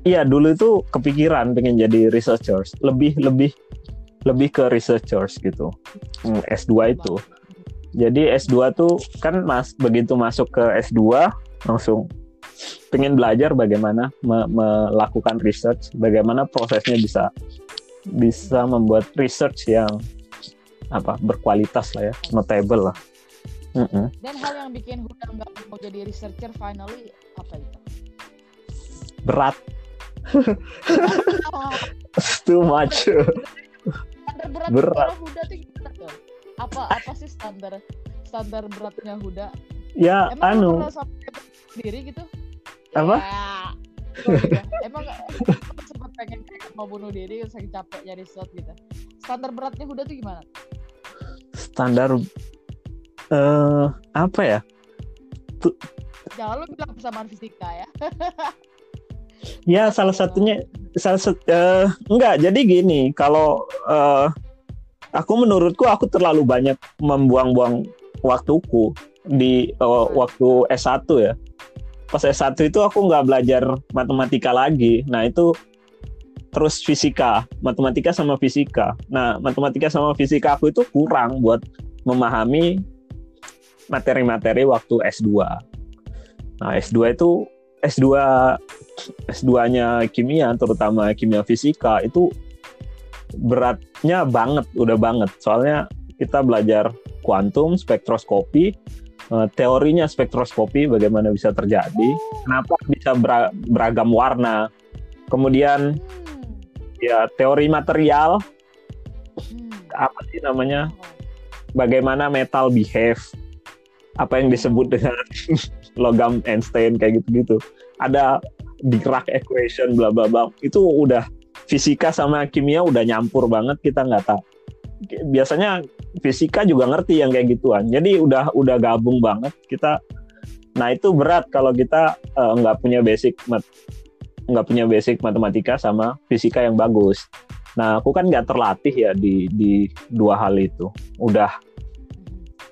Speaker 2: iya dulu itu kepikiran pengen jadi researchers lebih lebih lebih ke researchers gitu Hmm, S2 itu Jadi S2 tuh kan mas begitu masuk ke S2 langsung pengen belajar bagaimana me- melakukan research, bagaimana prosesnya bisa bisa membuat research yang apa berkualitas lah ya, notable lah. Mm-mm.
Speaker 1: Dan hal yang bikin Huda nggak mau jadi researcher finally apa itu?
Speaker 2: Berat, too much.
Speaker 1: Standar berat,
Speaker 2: Berat.
Speaker 1: kalau Huda tuh gimana tuh? Apa apa sih standar standar beratnya Huda?
Speaker 2: ya
Speaker 1: Emang
Speaker 2: anu,
Speaker 1: pernah sampai sendiri gitu?
Speaker 2: Apa?
Speaker 1: Ya, ya. Emang sempat pengen mau bunuh diri saking capeknya riset gitu. Standar beratnya Huda tuh gimana?
Speaker 2: standar eh apa ya?
Speaker 1: Jangan lu bilang persamaan fisika ya.
Speaker 2: Ya salah satunya salah sat- eh, enggak. Jadi gini kalau eh, aku menurutku aku terlalu banyak membuang-buang waktuku di eh, waktu S1 ya. Pas S1 itu aku nggak belajar matematika lagi. Nah itu terus fisika matematika sama fisika. Nah matematika sama fisika aku itu kurang buat memahami materi-materi waktu S2 nah S2 itu S2 S2-nya kimia, terutama kimia fisika itu beratnya banget, udah banget. Soalnya kita belajar kuantum, spektroskopi, eh, teorinya spektroskopi bagaimana bisa terjadi, kenapa bisa bera- beragam warna. Kemudian
Speaker 1: Hmm.
Speaker 2: ya teori material,
Speaker 1: Hmm.
Speaker 2: apa sih namanya? Bagaimana metal behave, apa yang disebut dengan logam Einstein kayak gitu-gitu. Ada Dirac equation bla bla bla. Itu udah fisika sama kimia udah nyampur banget kita nggak tahu. Biasanya fisika juga ngerti yang kayak gituan. Jadi udah udah gabung banget kita. Nah itu berat kalau kita eh, nggak punya basic mat- nggak punya basic matematika sama fisika yang bagus. Nah, aku kan nggak terlatih ya di di dua hal itu. Udah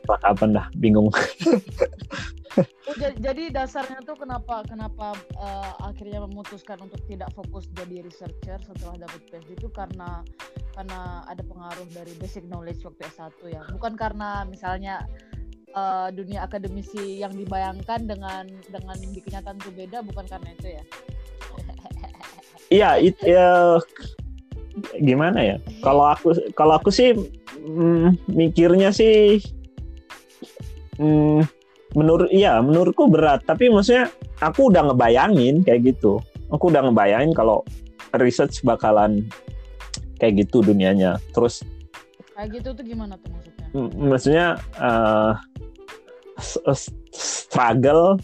Speaker 2: apa dah bingung.
Speaker 1: Jadi, jadi dasarnya tuh kenapa kenapa uh, akhirnya memutuskan untuk tidak fokus jadi researcher setelah dapat PhD itu karena karena ada pengaruh dari basic knowledge waktu S1 ya. Bukan karena misalnya uh, dunia akademisi yang dibayangkan dengan dengan di kenyataan itu beda bukan karena itu ya.
Speaker 2: Iya, itu ya gimana ya? Kalau aku kalau aku sih mm, mikirnya sih mm, menurut iya menurutku berat. Tapi maksudnya aku udah ngebayangin kayak gitu. Aku udah ngebayangin kalau research bakalan kayak gitu dunianya. Terus
Speaker 1: kayak gitu tuh gimana tuh maksudnya?
Speaker 2: Maksudnya uh, struggle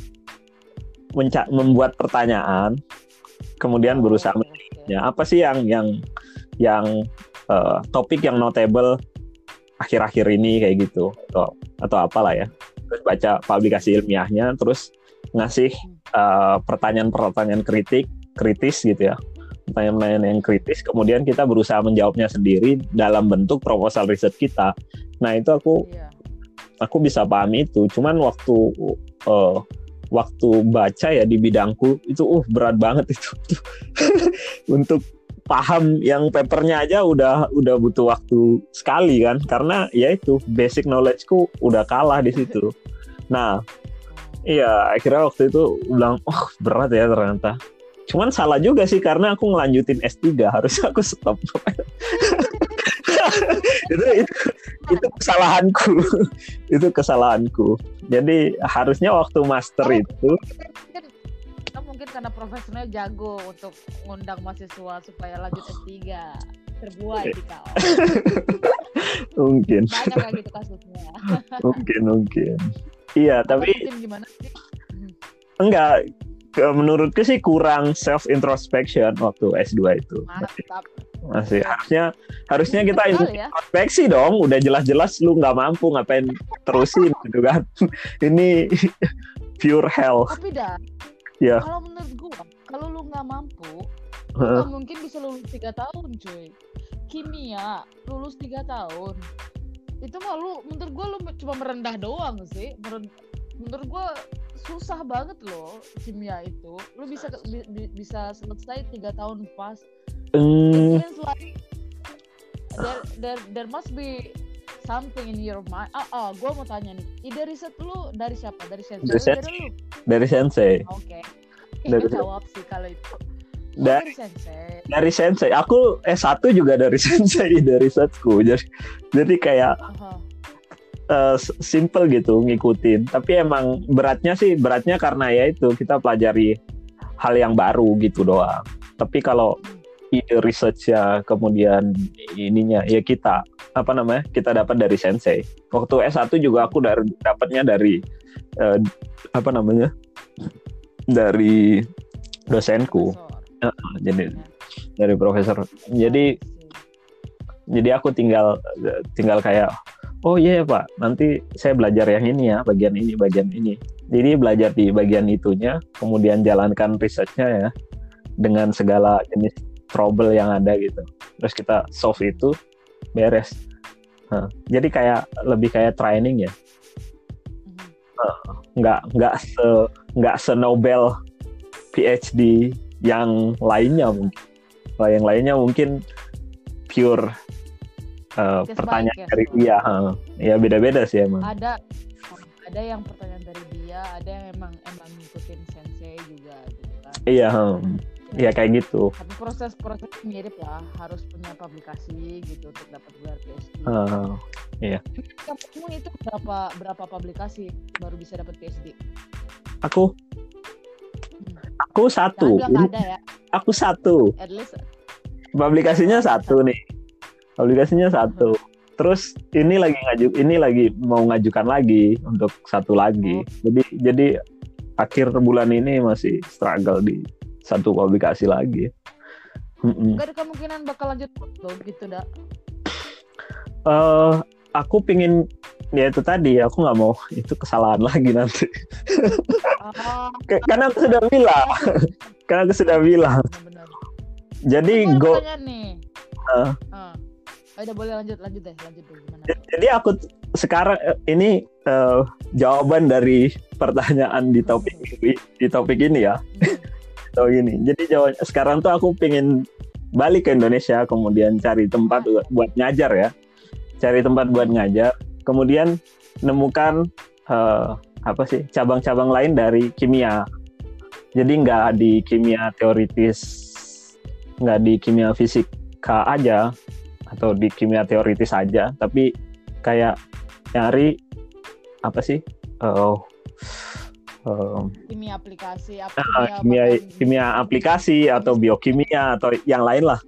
Speaker 2: membuat pertanyaan kemudian oh, berusaha okay. ya apa sih yang yang yang uh, topik yang notable akhir-akhir ini kayak gitu? Atau atau apalah ya terus baca publikasi ilmiahnya terus ngasih uh, pertanyaan-pertanyaan kritik kritis gitu ya. Pertanyaan-pertanyaan yang kritis kemudian kita berusaha menjawabnya sendiri dalam bentuk proposal riset kita. Nah itu aku yeah. aku bisa pahami itu. Cuman waktu uh, waktu baca ya di bidangku itu uh berat banget itu. Untuk paham yang papernya aja udah udah butuh waktu sekali kan karena ya itu basic knowledgeku udah kalah di situ. Nah, iya akhirnya waktu itu bilang oh berat ya ternyata. Cuman salah juga sih karena aku ngelanjutin S3 harus aku stop. itu, itu itu kesalahanku. itu kesalahanku. Jadi harusnya waktu master itu
Speaker 1: mungkin karena profesional jago untuk ngundang mahasiswa supaya lanjut S3 terbuai di KO.
Speaker 2: mungkin.
Speaker 1: Banyak kayak gitu kasusnya.
Speaker 2: mungkin, mungkin. Iya, tapi
Speaker 1: gimana sih?
Speaker 2: Enggak, menurutku sih kurang self introspection waktu S2 itu.
Speaker 1: Mantap.
Speaker 2: Masih, masih harusnya harusnya kita introspeksi ya? dong. Udah jelas-jelas lu nggak mampu ngapain terusin gitu kan. Ini pure hell.
Speaker 1: Tapi dah,
Speaker 2: Ya.
Speaker 1: Kalau menurut gua, kalau lu nggak mampu, uh. mungkin bisa lulus tiga tahun, cuy. Kimia lulus tiga tahun, itu mah lu menurut gua lu cuma merendah doang sih. Menurut, menurut gua susah banget loh kimia itu. Lu bisa bi, bisa selesai tiga tahun pas.
Speaker 2: Mm.
Speaker 1: Like, there, there, there must be something in your mind. Ah, ah gue mau tanya nih. Ide riset lu dari siapa? Dari sensei? Dari
Speaker 2: sensei. Dari, dari sensei.
Speaker 1: Oke. Okay. Dari jawab sih kalau itu.
Speaker 2: Oh, dari, sensei. Dari sensei. Aku S1 juga dari sensei dari risetku. Jadi jadi kayak uh-huh. uh, simple gitu ngikutin. Tapi emang beratnya sih beratnya karena ya itu kita pelajari hal yang baru gitu doang. Tapi kalau hmm ide research ya kemudian ininya ya kita apa namanya kita dapat dari sensei. Waktu S1 juga aku dari dapatnya dari uh, apa namanya dari dosenku. Uh, jadi dari profesor. Jadi jadi aku tinggal tinggal kayak oh iya yeah, pak nanti saya belajar yang ini ya bagian ini bagian ini. Jadi belajar di bagian itunya kemudian jalankan researchnya ya dengan segala jenis trouble yang ada gitu. Terus kita solve itu beres nah, jadi kayak lebih kayak training ya? Mm-hmm. nggak nggak se nggak se Nobel PhD yang lainnya mungkin. Kalau yang lainnya mungkin pure uh, pertanyaan ya, dari dia uh, ya beda-beda sih emang.
Speaker 1: Ada ada yang pertanyaan dari dia ada yang emang emang ngikutin sensei juga gitu kan.
Speaker 2: Iya hmm. Iya kayak gitu.
Speaker 1: Tapi proses-proses mirip lah, harus punya publikasi gitu untuk dapat gelar PhD.
Speaker 2: Uh, iya.
Speaker 1: Kamu itu berapa berapa publikasi baru bisa dapat PhD?
Speaker 2: Aku hmm. Aku satu.
Speaker 1: ada ya.
Speaker 2: Aku satu.
Speaker 1: At least.
Speaker 2: Publikasinya satu nih. Publikasinya satu. Hmm. Terus ini lagi ngaju, ini lagi mau ngajukan lagi untuk satu lagi. Oh. Jadi jadi akhir bulan ini masih struggle di satu publikasi lagi.
Speaker 1: Gak ada kemungkinan bakal lanjut foto gitu dak?
Speaker 2: Uh, aku pingin ya itu tadi aku nggak mau itu kesalahan lagi nanti.
Speaker 1: Oh,
Speaker 2: Karena aku sudah bilang, karena aku sudah bilang. Jadi go,
Speaker 1: nih.
Speaker 2: Ah.
Speaker 1: Oh, udah boleh lanjut lanjut deh lanjut deh gimana?
Speaker 2: jadi aku sekarang eh, ini eh, jawaban dari pertanyaan di topik ini, di topik ini ya.
Speaker 1: Hmm.
Speaker 2: So gini. Jadi jawab sekarang tuh aku pengen balik ke Indonesia, kemudian cari tempat buat, ngajar ya, cari tempat buat ngajar, kemudian nemukan eh, apa sih cabang-cabang lain dari kimia. Jadi nggak di kimia teoritis, nggak di kimia fisika aja atau di kimia teoritis aja, tapi kayak nyari apa sih? Oh,
Speaker 1: Kimia aplikasi apa
Speaker 2: Ah, kimia
Speaker 1: bahkan-
Speaker 2: kimia aplikasi atau biokimia atau yang lain lah.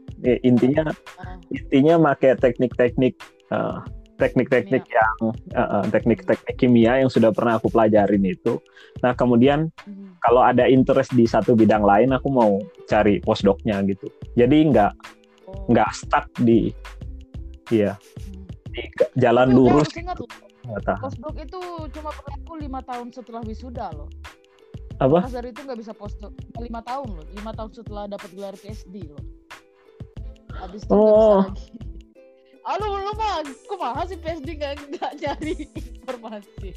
Speaker 2: Intinya
Speaker 1: Ah,
Speaker 2: intinya pakai teknik-teknik eh, teknik-teknik yang eh, eh, teknik-teknik kimia yang sudah pernah aku pelajarin itu. Nah kemudian
Speaker 1: mhm.
Speaker 2: kalau ada interest di satu bidang lain aku mau cari postdocnya gitu. Jadi nggak
Speaker 1: Oh.
Speaker 2: nggak stuck di
Speaker 1: Hmm.
Speaker 2: di jalan
Speaker 1: Tapi
Speaker 2: lurus.
Speaker 1: ingat
Speaker 2: nggak
Speaker 1: postdoc itu cuma berlaku lima tahun setelah wisuda loh.
Speaker 2: apa
Speaker 1: Pas dari itu nggak bisa postdoc lima tahun loh, lima tahun setelah dapat gelar PhD loh. Habis itu
Speaker 2: Oh.
Speaker 1: bisa lagi. Halo lu mah, kok mahal sih PhD nggak nggak nyari informasi?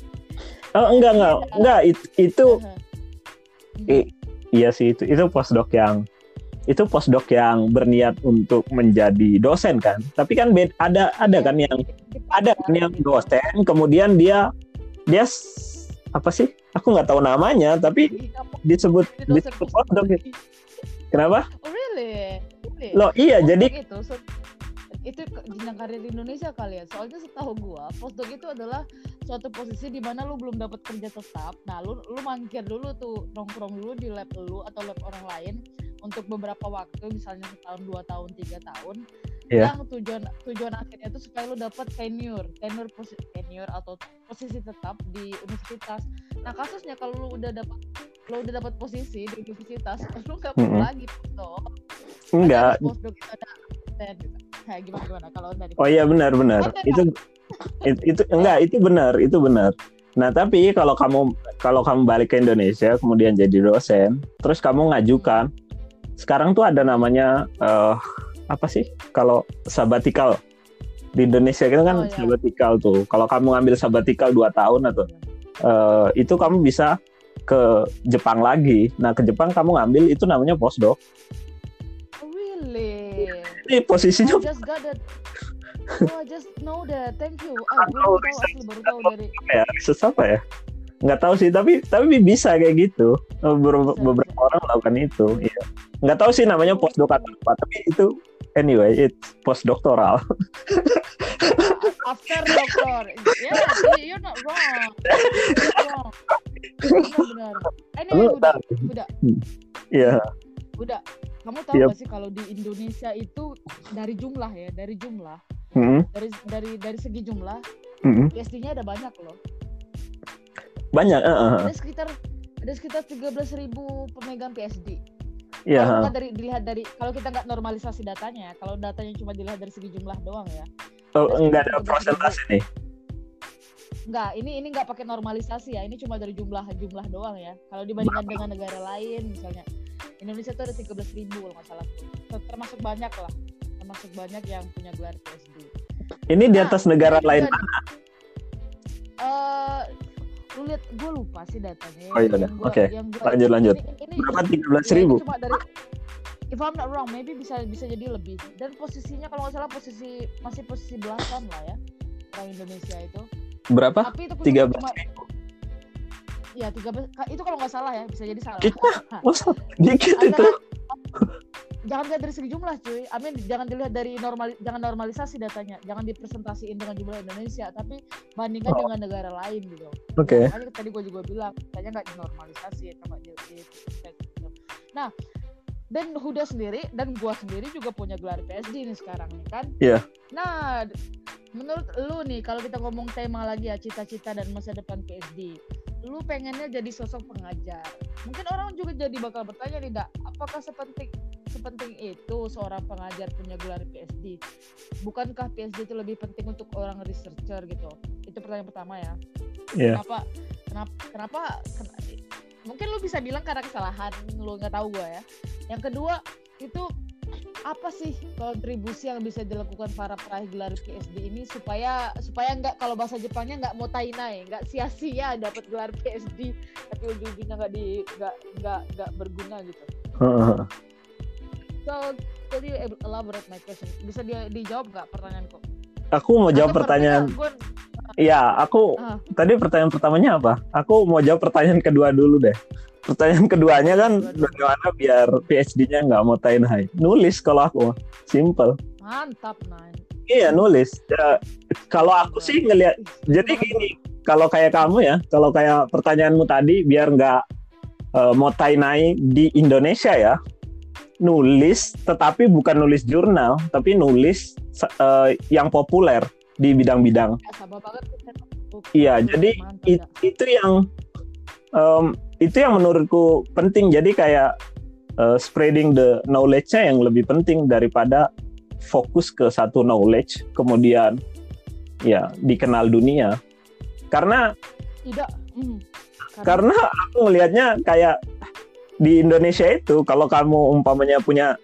Speaker 2: oh, enggak enggak enggak it- itu
Speaker 1: Mhm.
Speaker 2: I- iya sih itu itu postdoc yang itu postdoc yang berniat untuk menjadi dosen kan tapi kan ada ada kan yang ada kan yang dosen kemudian dia dia apa sih aku nggak tahu namanya tapi disebut disebut postdoc kenapa
Speaker 1: Oh really? really?
Speaker 2: lo iya
Speaker 1: Postdoc
Speaker 2: jadi
Speaker 1: itu itu jenjang karir di Indonesia kali ya. Soalnya setahu gua, postdoc itu adalah suatu posisi di mana lu belum dapat kerja tetap. Nah, lu lu mangkir dulu tuh nongkrong dulu di lab lu atau lab orang lain untuk beberapa waktu, misalnya setahun, dua tahun, tiga tahun.
Speaker 2: Iya.
Speaker 1: Yang tujuan tujuan akhirnya itu supaya lu dapat tenure, tenure posi- tenure atau posisi tetap di universitas. Nah, kasusnya kalau lu udah dapat lu udah dapat posisi di universitas, lu nggak perlu
Speaker 2: Mm-mm.
Speaker 1: lagi postdoc
Speaker 2: enggak
Speaker 1: postdoc itu ada gitu. Nah, gimana gimana kalau dari
Speaker 2: oh iya benar benar
Speaker 1: Oke,
Speaker 2: itu itu, itu enggak itu benar itu benar. Nah tapi kalau kamu kalau kamu balik ke Indonesia kemudian jadi dosen terus kamu ngajukan sekarang tuh ada namanya eh, apa sih? Kalau sabatikal. Di Indonesia itu kan
Speaker 1: Oh, iya.
Speaker 2: sabatikal tuh. Kalau kamu ngambil sabatikal 2 tahun atau eh, itu kamu bisa ke Jepang lagi. Nah ke Jepang kamu ngambil itu namanya postdoc.
Speaker 1: Oh, really?
Speaker 2: Ini posisinya
Speaker 1: I just got that oh I just know that. Thank you. Gue
Speaker 2: Atau
Speaker 1: baru tahu asli baru tahu dari
Speaker 2: ya riset apa ya? Nggak tahu sih tapi tapi bisa kayak gitu. Beberapa,
Speaker 1: Bisa,
Speaker 2: beberapa
Speaker 1: bisa.
Speaker 2: orang melakukan itu iya. Nggak tahu sih namanya postdoc atau apa tapi itu anyway it's postdoctoral.
Speaker 1: After doctor yeah you're not wrong. You're wrong. Benar anyway udah
Speaker 2: tahu?
Speaker 1: udah
Speaker 2: iya.
Speaker 1: Udah kamu tahu
Speaker 2: Yep.
Speaker 1: gak sih kalau di Indonesia itu dari jumlah ya dari jumlah
Speaker 2: Mm-mm,
Speaker 1: dari dari dari segi jumlah
Speaker 2: mm-mm.
Speaker 1: PhD-nya ada banyak loh
Speaker 2: banyak eh.
Speaker 1: ada sekitar ada sekitar 13.000 ribu pemegang PhD.
Speaker 2: iya
Speaker 1: Kalau nggak dari dilihat dari kalau kita nggak normalisasi datanya, kalau datanya cuma dilihat dari segi jumlah doang ya.
Speaker 2: oh, enggak ada
Speaker 1: sekitar 13.000.
Speaker 2: prosentase nih
Speaker 1: Enggak, ini ini nggak pakai normalisasi ya. Ini cuma dari jumlah jumlah doang ya. Kalau dibandingkan dengan negara lain misalnya Indonesia tuh ada 13.000 ribu kalau nggak salah Termasuk banyak lah. Termasuk banyak yang punya gelar PhD.
Speaker 2: ini di
Speaker 1: Nah,
Speaker 2: atas negara
Speaker 1: ini
Speaker 2: lain.
Speaker 1: Eh, lu lihat gue lupa sih datanya.
Speaker 2: Oh, iya, udah. Oke,
Speaker 1: gua-
Speaker 2: lanjut, lanjut.
Speaker 1: Ini, ini,
Speaker 2: berapa tiga belas ribu
Speaker 1: cuma dari if I'm not wrong maybe bisa bisa jadi lebih dan posisinya kalau nggak salah posisi masih posisi belasan lah ya orang Indonesia itu
Speaker 2: berapa
Speaker 1: tapi itu pun
Speaker 2: tiga belas ribu
Speaker 1: ya tiga belas itu kalau nggak salah ya bisa jadi salah
Speaker 2: Kita? masa dikit itu
Speaker 1: Adalah, jangan lihat dari segi jumlah cuy Amin jangan dilihat dari normal jangan normalisasi datanya jangan dipresentasiin dengan jumlah Indonesia tapi bandingkan
Speaker 2: Oh.
Speaker 1: dengan negara lain gitu
Speaker 2: oke
Speaker 1: makanya tadi gue juga bilang katanya nggak dinormalisasi nggak di, di- gitu. nah dan Huda sendiri dan gua sendiri juga punya gelar PhD nih sekarang nih kan
Speaker 2: Iya.
Speaker 1: nah d- menurut lu nih kalau kita ngomong tema lagi ya cita-cita dan masa depan PhD lu pengennya jadi sosok pengajar mungkin orang juga jadi bakal bertanya nih dak apakah sepenting sepenting itu seorang pengajar punya gelar PhD bukankah PhD itu lebih penting untuk orang researcher gitu Itu pertanyaan pertama ya.
Speaker 2: Iya.
Speaker 1: Kenapa kenapa kenapa ken- mungkin lu bisa bilang karena kesalahan lu nggak tahu gua ya. Yang kedua itu apa sih kontribusi yang bisa dilakukan para peraih gelar PhD ini supaya supaya nggak kalau bahasa Jepangnya nggak mau tainai nggak sia-sia dapat gelar PhD tapi ujung-ujungnya nggak di nggak nggak nggak berguna gitu
Speaker 2: Heeh.
Speaker 1: so could you elaborate my question bisa dia dijawab nggak pertanyaanku
Speaker 2: Aku mau jawab pertanyaan. Iya, aku
Speaker 1: Ah.
Speaker 2: tadi pertanyaan pertamanya apa? Aku mau jawab pertanyaan kedua dulu deh. Pertanyaan keduanya kan bagaimana biar PhD-nya nggak mau tain high. Nulis kalau aku, simple.
Speaker 1: mantap man
Speaker 2: Iya nulis. Ya, kalau aku sih ngelihat, jadi gini, kalau kayak kamu ya, kalau kayak pertanyaanmu tadi, biar nggak eh, mau tainai di Indonesia ya, nulis, tetapi bukan nulis jurnal, tapi nulis eh, yang populer di bidang-bidang.
Speaker 1: Ya, sama banget
Speaker 2: Iya, jadi
Speaker 1: Mantap,
Speaker 2: it- itu yang em, itu yang menurutku penting. Jadi kayak eh, spreading the knowledge-nya yang lebih penting daripada fokus ke satu knowledge, kemudian ya dikenal dunia. Karena
Speaker 1: tidak hmm.
Speaker 2: karena aku melihatnya kayak di Indonesia itu kalau kamu umpamanya punya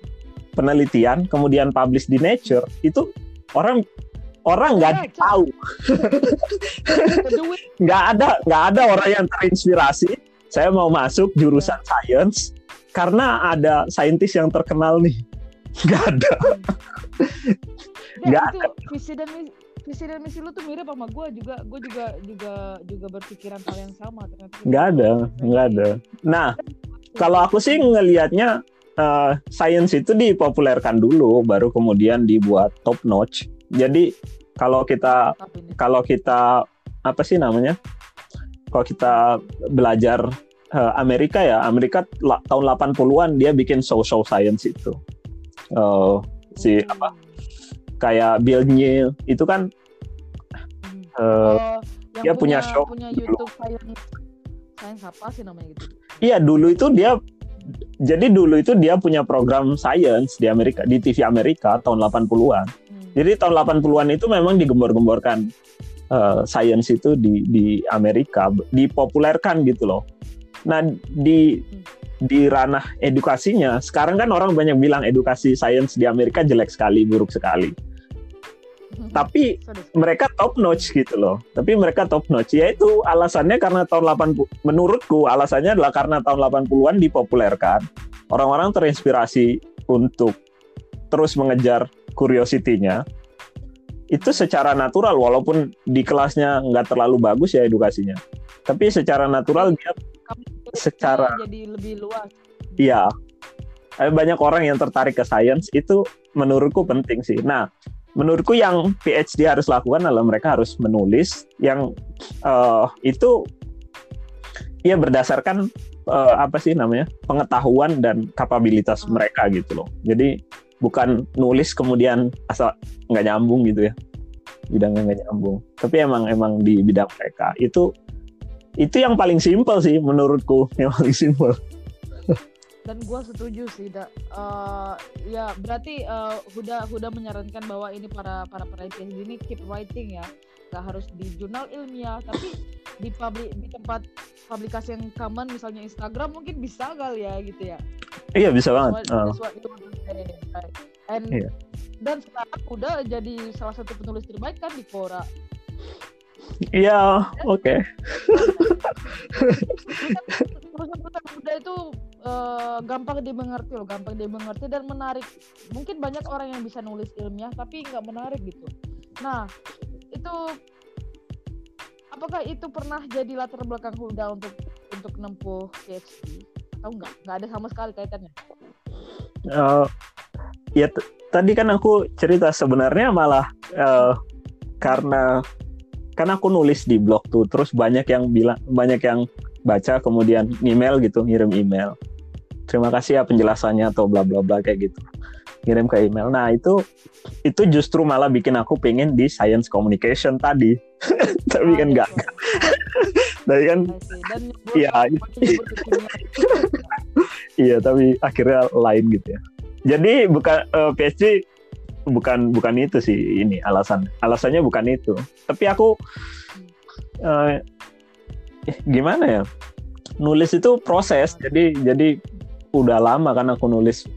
Speaker 2: penelitian kemudian publish di Nature itu orang orang nggak
Speaker 1: Nature.
Speaker 2: tahu. Nggak ada nggak ada orang yang terinspirasi. Saya mau masuk jurusan science karena ada saintis yang terkenal nih. Nggak ada. Nggak
Speaker 1: itu visi dan misi, visi dan misi lu tuh mirip sama gue juga. Gue juga juga juga berpikiran hal yang sama ternyata.
Speaker 2: Nggak ada nggak ada. Nah kalau aku sih ngelihatnya eh, science itu dipopulerkan dulu baru kemudian dibuat top notch jadi kalau kita kalau kita apa sih namanya kalau kita belajar eh, Amerika ya Amerika la- tahun 80-an dia bikin social science itu Eh, si
Speaker 1: Hmm.
Speaker 2: apa kayak Bill Nye itu kan eh,
Speaker 1: Oh,
Speaker 2: dia punya show
Speaker 1: punya
Speaker 2: dulu.
Speaker 1: YouTube science science apa sih namanya gitu
Speaker 2: iya dulu itu dia jadi dulu itu dia punya program science di Amerika di TV Amerika tahun 80-an
Speaker 1: Hmm.
Speaker 2: Jadi tahun 80-an itu memang digembor-gemborkan eh, science itu di di Amerika, dipopulerkan gitu loh. Nah, di di ranah edukasinya, sekarang kan orang banyak bilang edukasi science di Amerika jelek sekali, buruk sekali. Tapi
Speaker 1: Sorry, sorry.
Speaker 2: mereka top notch gitu loh. Tapi mereka top notch. Yaitu alasannya karena tahun 80 menurutku alasannya adalah karena tahun 80-an dipopulerkan. Orang-orang terinspirasi untuk terus mengejar curiosity-nya. Itu secara natural walaupun di kelasnya nggak terlalu bagus ya edukasinya. Tapi secara natural dia
Speaker 1: Kamu
Speaker 2: secara
Speaker 1: jadi lebih luas
Speaker 2: Iya. Banyak orang yang tertarik ke science itu menurutku penting sih. Nah, menurutku yang PhD harus lakukan adalah mereka harus menulis yang eh, itu ya berdasarkan eh, apa sih namanya pengetahuan dan kapabilitas
Speaker 1: Hmm.
Speaker 2: mereka gitu loh. Jadi bukan nulis kemudian asal nggak nyambung gitu ya bidangnya nggak nyambung. Tapi emang emang di bidang mereka itu itu yang paling simpel sih menurutku yang paling simpel.
Speaker 1: dan gua setuju sih da, Eh, ya berarti eh, Huda Huda menyarankan bahwa ini para para PhD ini keep writing ya nggak harus di jurnal ilmiah tapi di publik di tempat publikasi yang common misalnya Instagram mungkin bisa kali ya gitu ya
Speaker 2: Iya bisa banget.
Speaker 1: What- that's what right. and
Speaker 2: Iya.
Speaker 1: dan sekarang udah jadi salah satu penulis terbaik kan di Quora
Speaker 2: Iya, oke.
Speaker 1: tulisan-tulisan muda itu eh, gampang dimengerti loh gampang dimengerti dan menarik mungkin banyak orang yang bisa nulis ilmiah tapi nggak menarik gitu nah itu apakah itu pernah jadi latar belakang Huda untuk untuk nempuh PhD atau enggak nggak ada sama sekali kaitannya
Speaker 2: Eh, ya tadi kan aku cerita sebenarnya malah eh, karena kan aku nulis di blog tuh, terus banyak yang bilang, banyak yang baca kemudian email gitu, ngirim email. Terima kasih ya penjelasannya atau bla bla bla kayak gitu. Ngirim ke email. Nah itu itu justru malah bikin aku pengen di science communication tadi. Tapi kan enggak. Tapi kan Iya,
Speaker 1: sama-
Speaker 2: itu.
Speaker 1: nyebur ke kimia.
Speaker 2: Iya, tapi akhirnya lain gitu ya. Jadi bukan eh, PhD bukan bukan itu sih ini alasan alasannya bukan itu tapi aku uh, gimana ya nulis itu proses jadi jadi udah lama kan aku nulis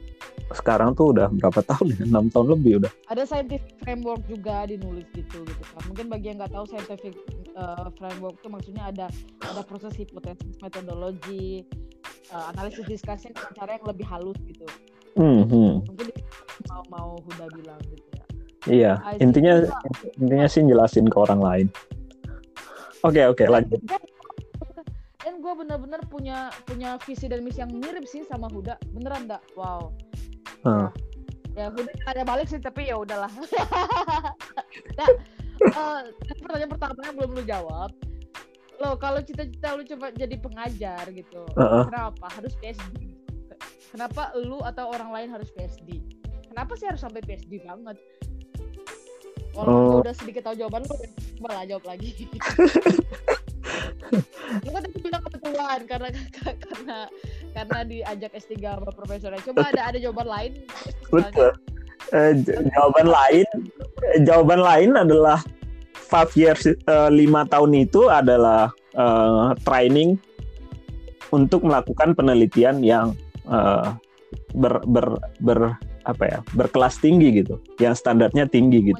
Speaker 2: sekarang tuh udah berapa tahun ya? Enam tahun lebih udah.
Speaker 1: Ada scientific framework juga dinulis gitu gitu kan. Mungkin bagi yang nggak tahu scientific uh, framework itu maksudnya ada ada proses hipotesis metodologi uh, analisis diskusi dengan cara yang lebih halus gitu. Mm -hmm. mungkin mau mau Huda bilang gitu ya.
Speaker 2: Iya intinya intinya sih jelasin ke orang lain. Oke okay, oke okay, lanjut.
Speaker 1: Dan gue bener-bener punya punya visi dan misi yang mirip sih sama Huda. Beneran dak? Wow hmm. ya Huda ada balik sih tapi ya udahlah nah uh, pertanyaan pertamanya belum lu jawab lo kalau cita-cita lu coba jadi pengajar gitu uh -uh. kenapa harus PSD kenapa lu atau orang lain harus PSD kenapa sih harus sampai PSD banget Walaupun oh. udah sedikit tahu jawaban lu, malah jawab lagi. lu kan tadi bilang kebetulan karena karena karena diajak S3 sama profesornya. Coba ada ada jawaban lain?
Speaker 2: Betul. Uh, jawaban lain jawaban lain adalah five years uh, lima tahun itu adalah uh, training untuk melakukan penelitian yang uh, ber, ber, ber apa ya berkelas tinggi gitu yang standarnya tinggi gitu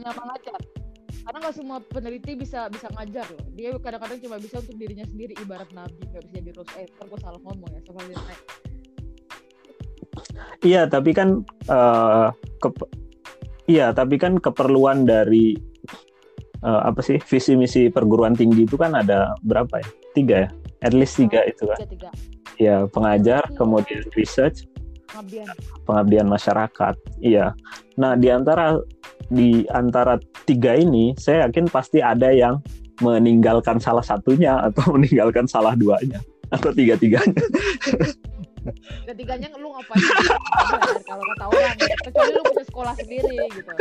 Speaker 1: karena nggak semua peneliti bisa bisa ngajar loh. Dia kadang-kadang cuma bisa untuk dirinya sendiri ibarat nabi nggak bisa jadi rose eh gue salah ngomong ya sama dia.
Speaker 2: Iya tapi kan uh, ke iya tapi kan keperluan dari uh, apa sih visi misi perguruan tinggi itu kan ada berapa ya? Tiga ya? At least tiga oh, itu kan. tiga, tiga. ya pengajar tiga. kemudian research pengabdian. Pengabdian masyarakat iya. Nah di antara di antara tiga ini saya yakin pasti ada yang meninggalkan salah satunya atau meninggalkan salah duanya atau tiga tiganya
Speaker 1: ketiganya lu ngapain? Kalau kata orang kecuali lu punya sekolah sendiri gitu.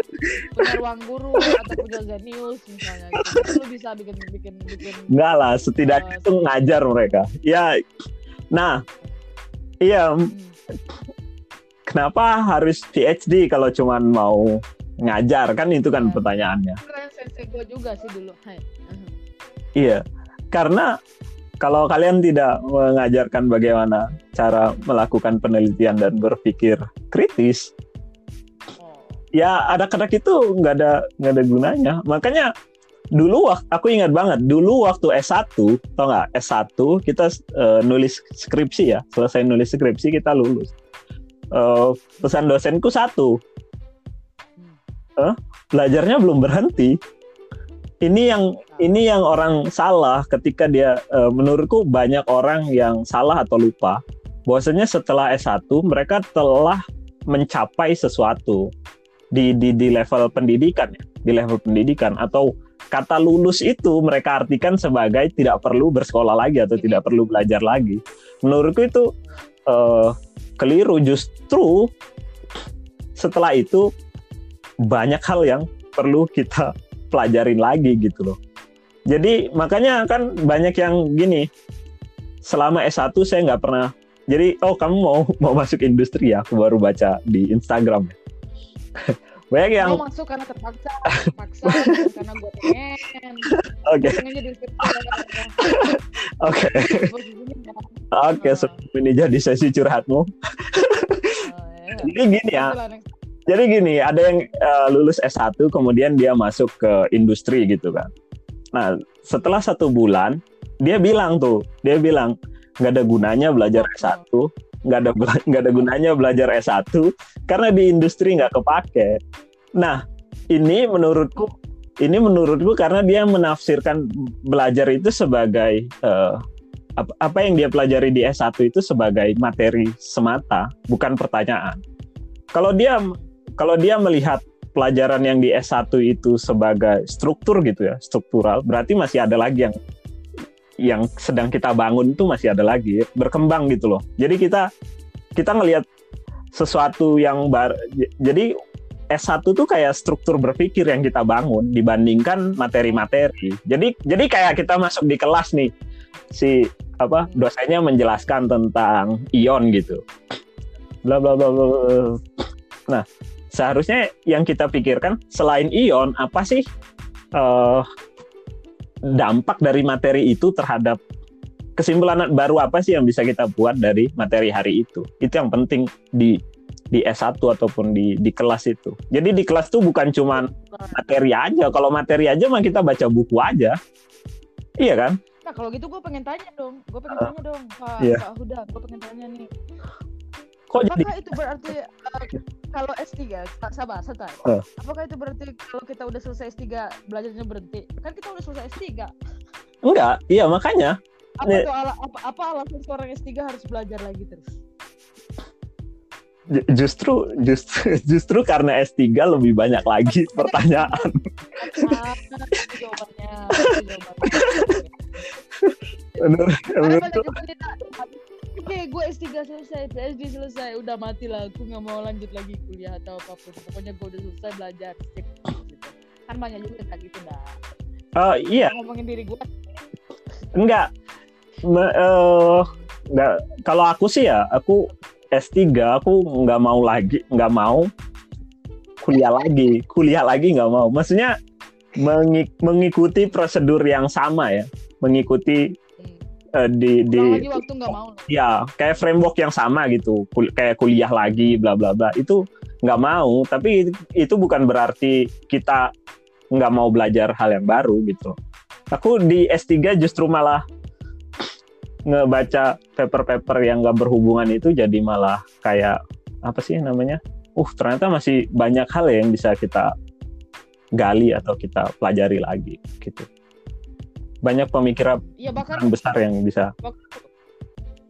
Speaker 1: Punya ruang guru atau punya zenius misalnya gitu. lu bisa bikin bikin bikin
Speaker 2: enggak lah setidaknya uh, itu ngajar mereka. Ya nah iya. Hmm kenapa harus PhD kalau cuma mau ngajar kan itu kan ya. pertanyaannya.
Speaker 1: gue juga sih dulu. Hai.
Speaker 2: Iya, karena kalau kalian tidak mengajarkan bagaimana cara melakukan penelitian dan berpikir kritis, oh. ya ada kadang itu nggak ada nggak ada gunanya. Makanya dulu waktu aku ingat banget dulu waktu S1 tau nggak S1 kita uh, nulis skripsi ya selesai nulis skripsi kita lulus uh, pesan dosenku satu. Uh, belajarnya belum berhenti. Ini yang ini yang orang salah ketika dia uh, menurutku banyak orang yang salah atau lupa. Bahwasanya setelah S1 mereka telah mencapai sesuatu di di di level pendidikan ya, di level pendidikan. Atau kata lulus itu mereka artikan sebagai tidak perlu bersekolah lagi atau tidak perlu belajar lagi. Menurutku itu uh, keliru justru setelah itu banyak hal yang perlu kita pelajarin lagi gitu loh. Jadi makanya kan banyak yang gini selama S1 saya nggak pernah jadi oh kamu mau mau masuk industri ya? Aku baru baca di Instagram banyak yang
Speaker 1: mau masuk karena terpaksa terpaksa karena gue pengen. Oke.
Speaker 2: Oke. Oke sebelum ini jadi sesi curhatmu. Oh, iya. jadi gini ya. Jadi gini ada yang uh, lulus S1 kemudian dia masuk ke industri gitu kan. Nah setelah satu bulan dia bilang tuh dia bilang nggak ada gunanya belajar S1 nggak ada nggak ada gunanya belajar S1 karena di industri nggak kepake. Nah, ini menurutku ini menurutku karena dia menafsirkan belajar itu sebagai uh, apa yang dia pelajari di S1 itu sebagai materi semata, bukan pertanyaan. Kalau dia kalau dia melihat pelajaran yang di S1 itu sebagai struktur gitu ya, struktural, berarti masih ada lagi yang yang sedang kita bangun itu masih ada lagi berkembang gitu loh. Jadi kita kita ngelihat sesuatu yang bar jadi S1 tuh kayak struktur berpikir yang kita bangun dibandingkan materi-materi. Jadi jadi kayak kita masuk di kelas nih si apa dosennya menjelaskan tentang ion gitu. Bla bla bla bla. Nah, seharusnya yang kita pikirkan selain ion apa sih uh, dampak dari materi itu terhadap kesimpulan baru apa sih yang bisa kita buat dari materi hari itu itu yang penting di di S1 ataupun di di kelas itu. Jadi di kelas tuh bukan cuma materi aja. Kalau materi aja mah kita baca buku aja. Iya kan?
Speaker 1: Nah kalau gitu gue pengen tanya dong, gue pengen uh, tanya dong Pak,
Speaker 2: iya.
Speaker 1: Pak Huda, gue pengen tanya nih.
Speaker 2: Kok
Speaker 1: Apakah
Speaker 2: jadi?
Speaker 1: itu berarti uh, kalau S3, sabar, santai.
Speaker 2: Uh.
Speaker 1: Apakah itu berarti kalau kita udah selesai S3 belajarnya berhenti? Kan kita udah selesai S3.
Speaker 2: Enggak, iya makanya.
Speaker 1: Apa tuh ala, apa, apa alasan seorang S3 harus belajar lagi terus?
Speaker 2: Ju- Justru justru justru karena S3 lebih banyak lagi pertanyaan.
Speaker 1: Ah, itu jawabannya. jawabannya.
Speaker 2: Menurut, menurut
Speaker 1: Oke, gue S3 selesai, PSD selesai, udah mati lah. Aku nggak mau lanjut lagi kuliah atau apa pun. Pokoknya gue udah selesai belajar. Sip, gitu. Kan banyak juga kayak gitu dah.
Speaker 2: Oh iya,
Speaker 1: Ngomongin diri gue.
Speaker 2: enggak. Me- eh, enggak. Kalau aku sih ya, aku S3 aku nggak mau lagi, nggak mau kuliah lagi, kuliah lagi nggak mau. Maksudnya mengi- mengikuti prosedur yang sama ya, mengikuti eh, di di
Speaker 1: lagi waktu nggak mau.
Speaker 2: ya kayak framework yang sama gitu, Kul- kayak kuliah lagi, bla bla bla. Itu nggak mau, tapi itu bukan berarti kita nggak mau belajar hal yang baru gitu. Aku di S3 justru malah ngebaca paper-paper yang nggak berhubungan itu jadi malah kayak apa sih namanya? Uh ternyata masih banyak hal ya yang bisa kita gali atau kita pelajari lagi gitu. Banyak pemikiran
Speaker 1: Iya bahkan
Speaker 2: besar yang bisa.
Speaker 1: waktu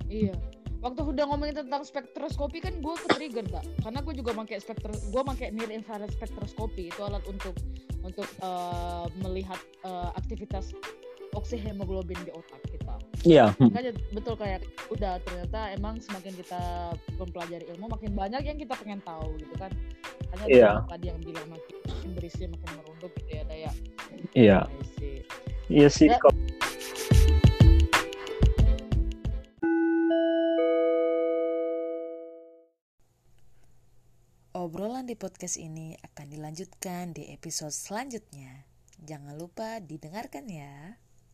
Speaker 1: iya. Waktu udah ngomongin tentang spektroskopi kan gue ke trigger tak karena gue juga pakai spektro gue pakai near infrared spektroskopi. Itu alat untuk untuk eh, melihat eh, aktivitas oksihemoglobin di otak kita.
Speaker 2: Iya, hmm,
Speaker 1: makanya betul kayak udah ternyata emang semakin kita mempelajari ilmu makin banyak yang kita pengen tahu gitu kan. Hanya
Speaker 2: Iya.
Speaker 1: tadi yang bilang makin, berisi makin merunduk gitu ya daya.
Speaker 2: Iya, iya sih.
Speaker 1: Ya. Obrolan di podcast ini akan dilanjutkan di episode selanjutnya. Jangan lupa didengarkan ya.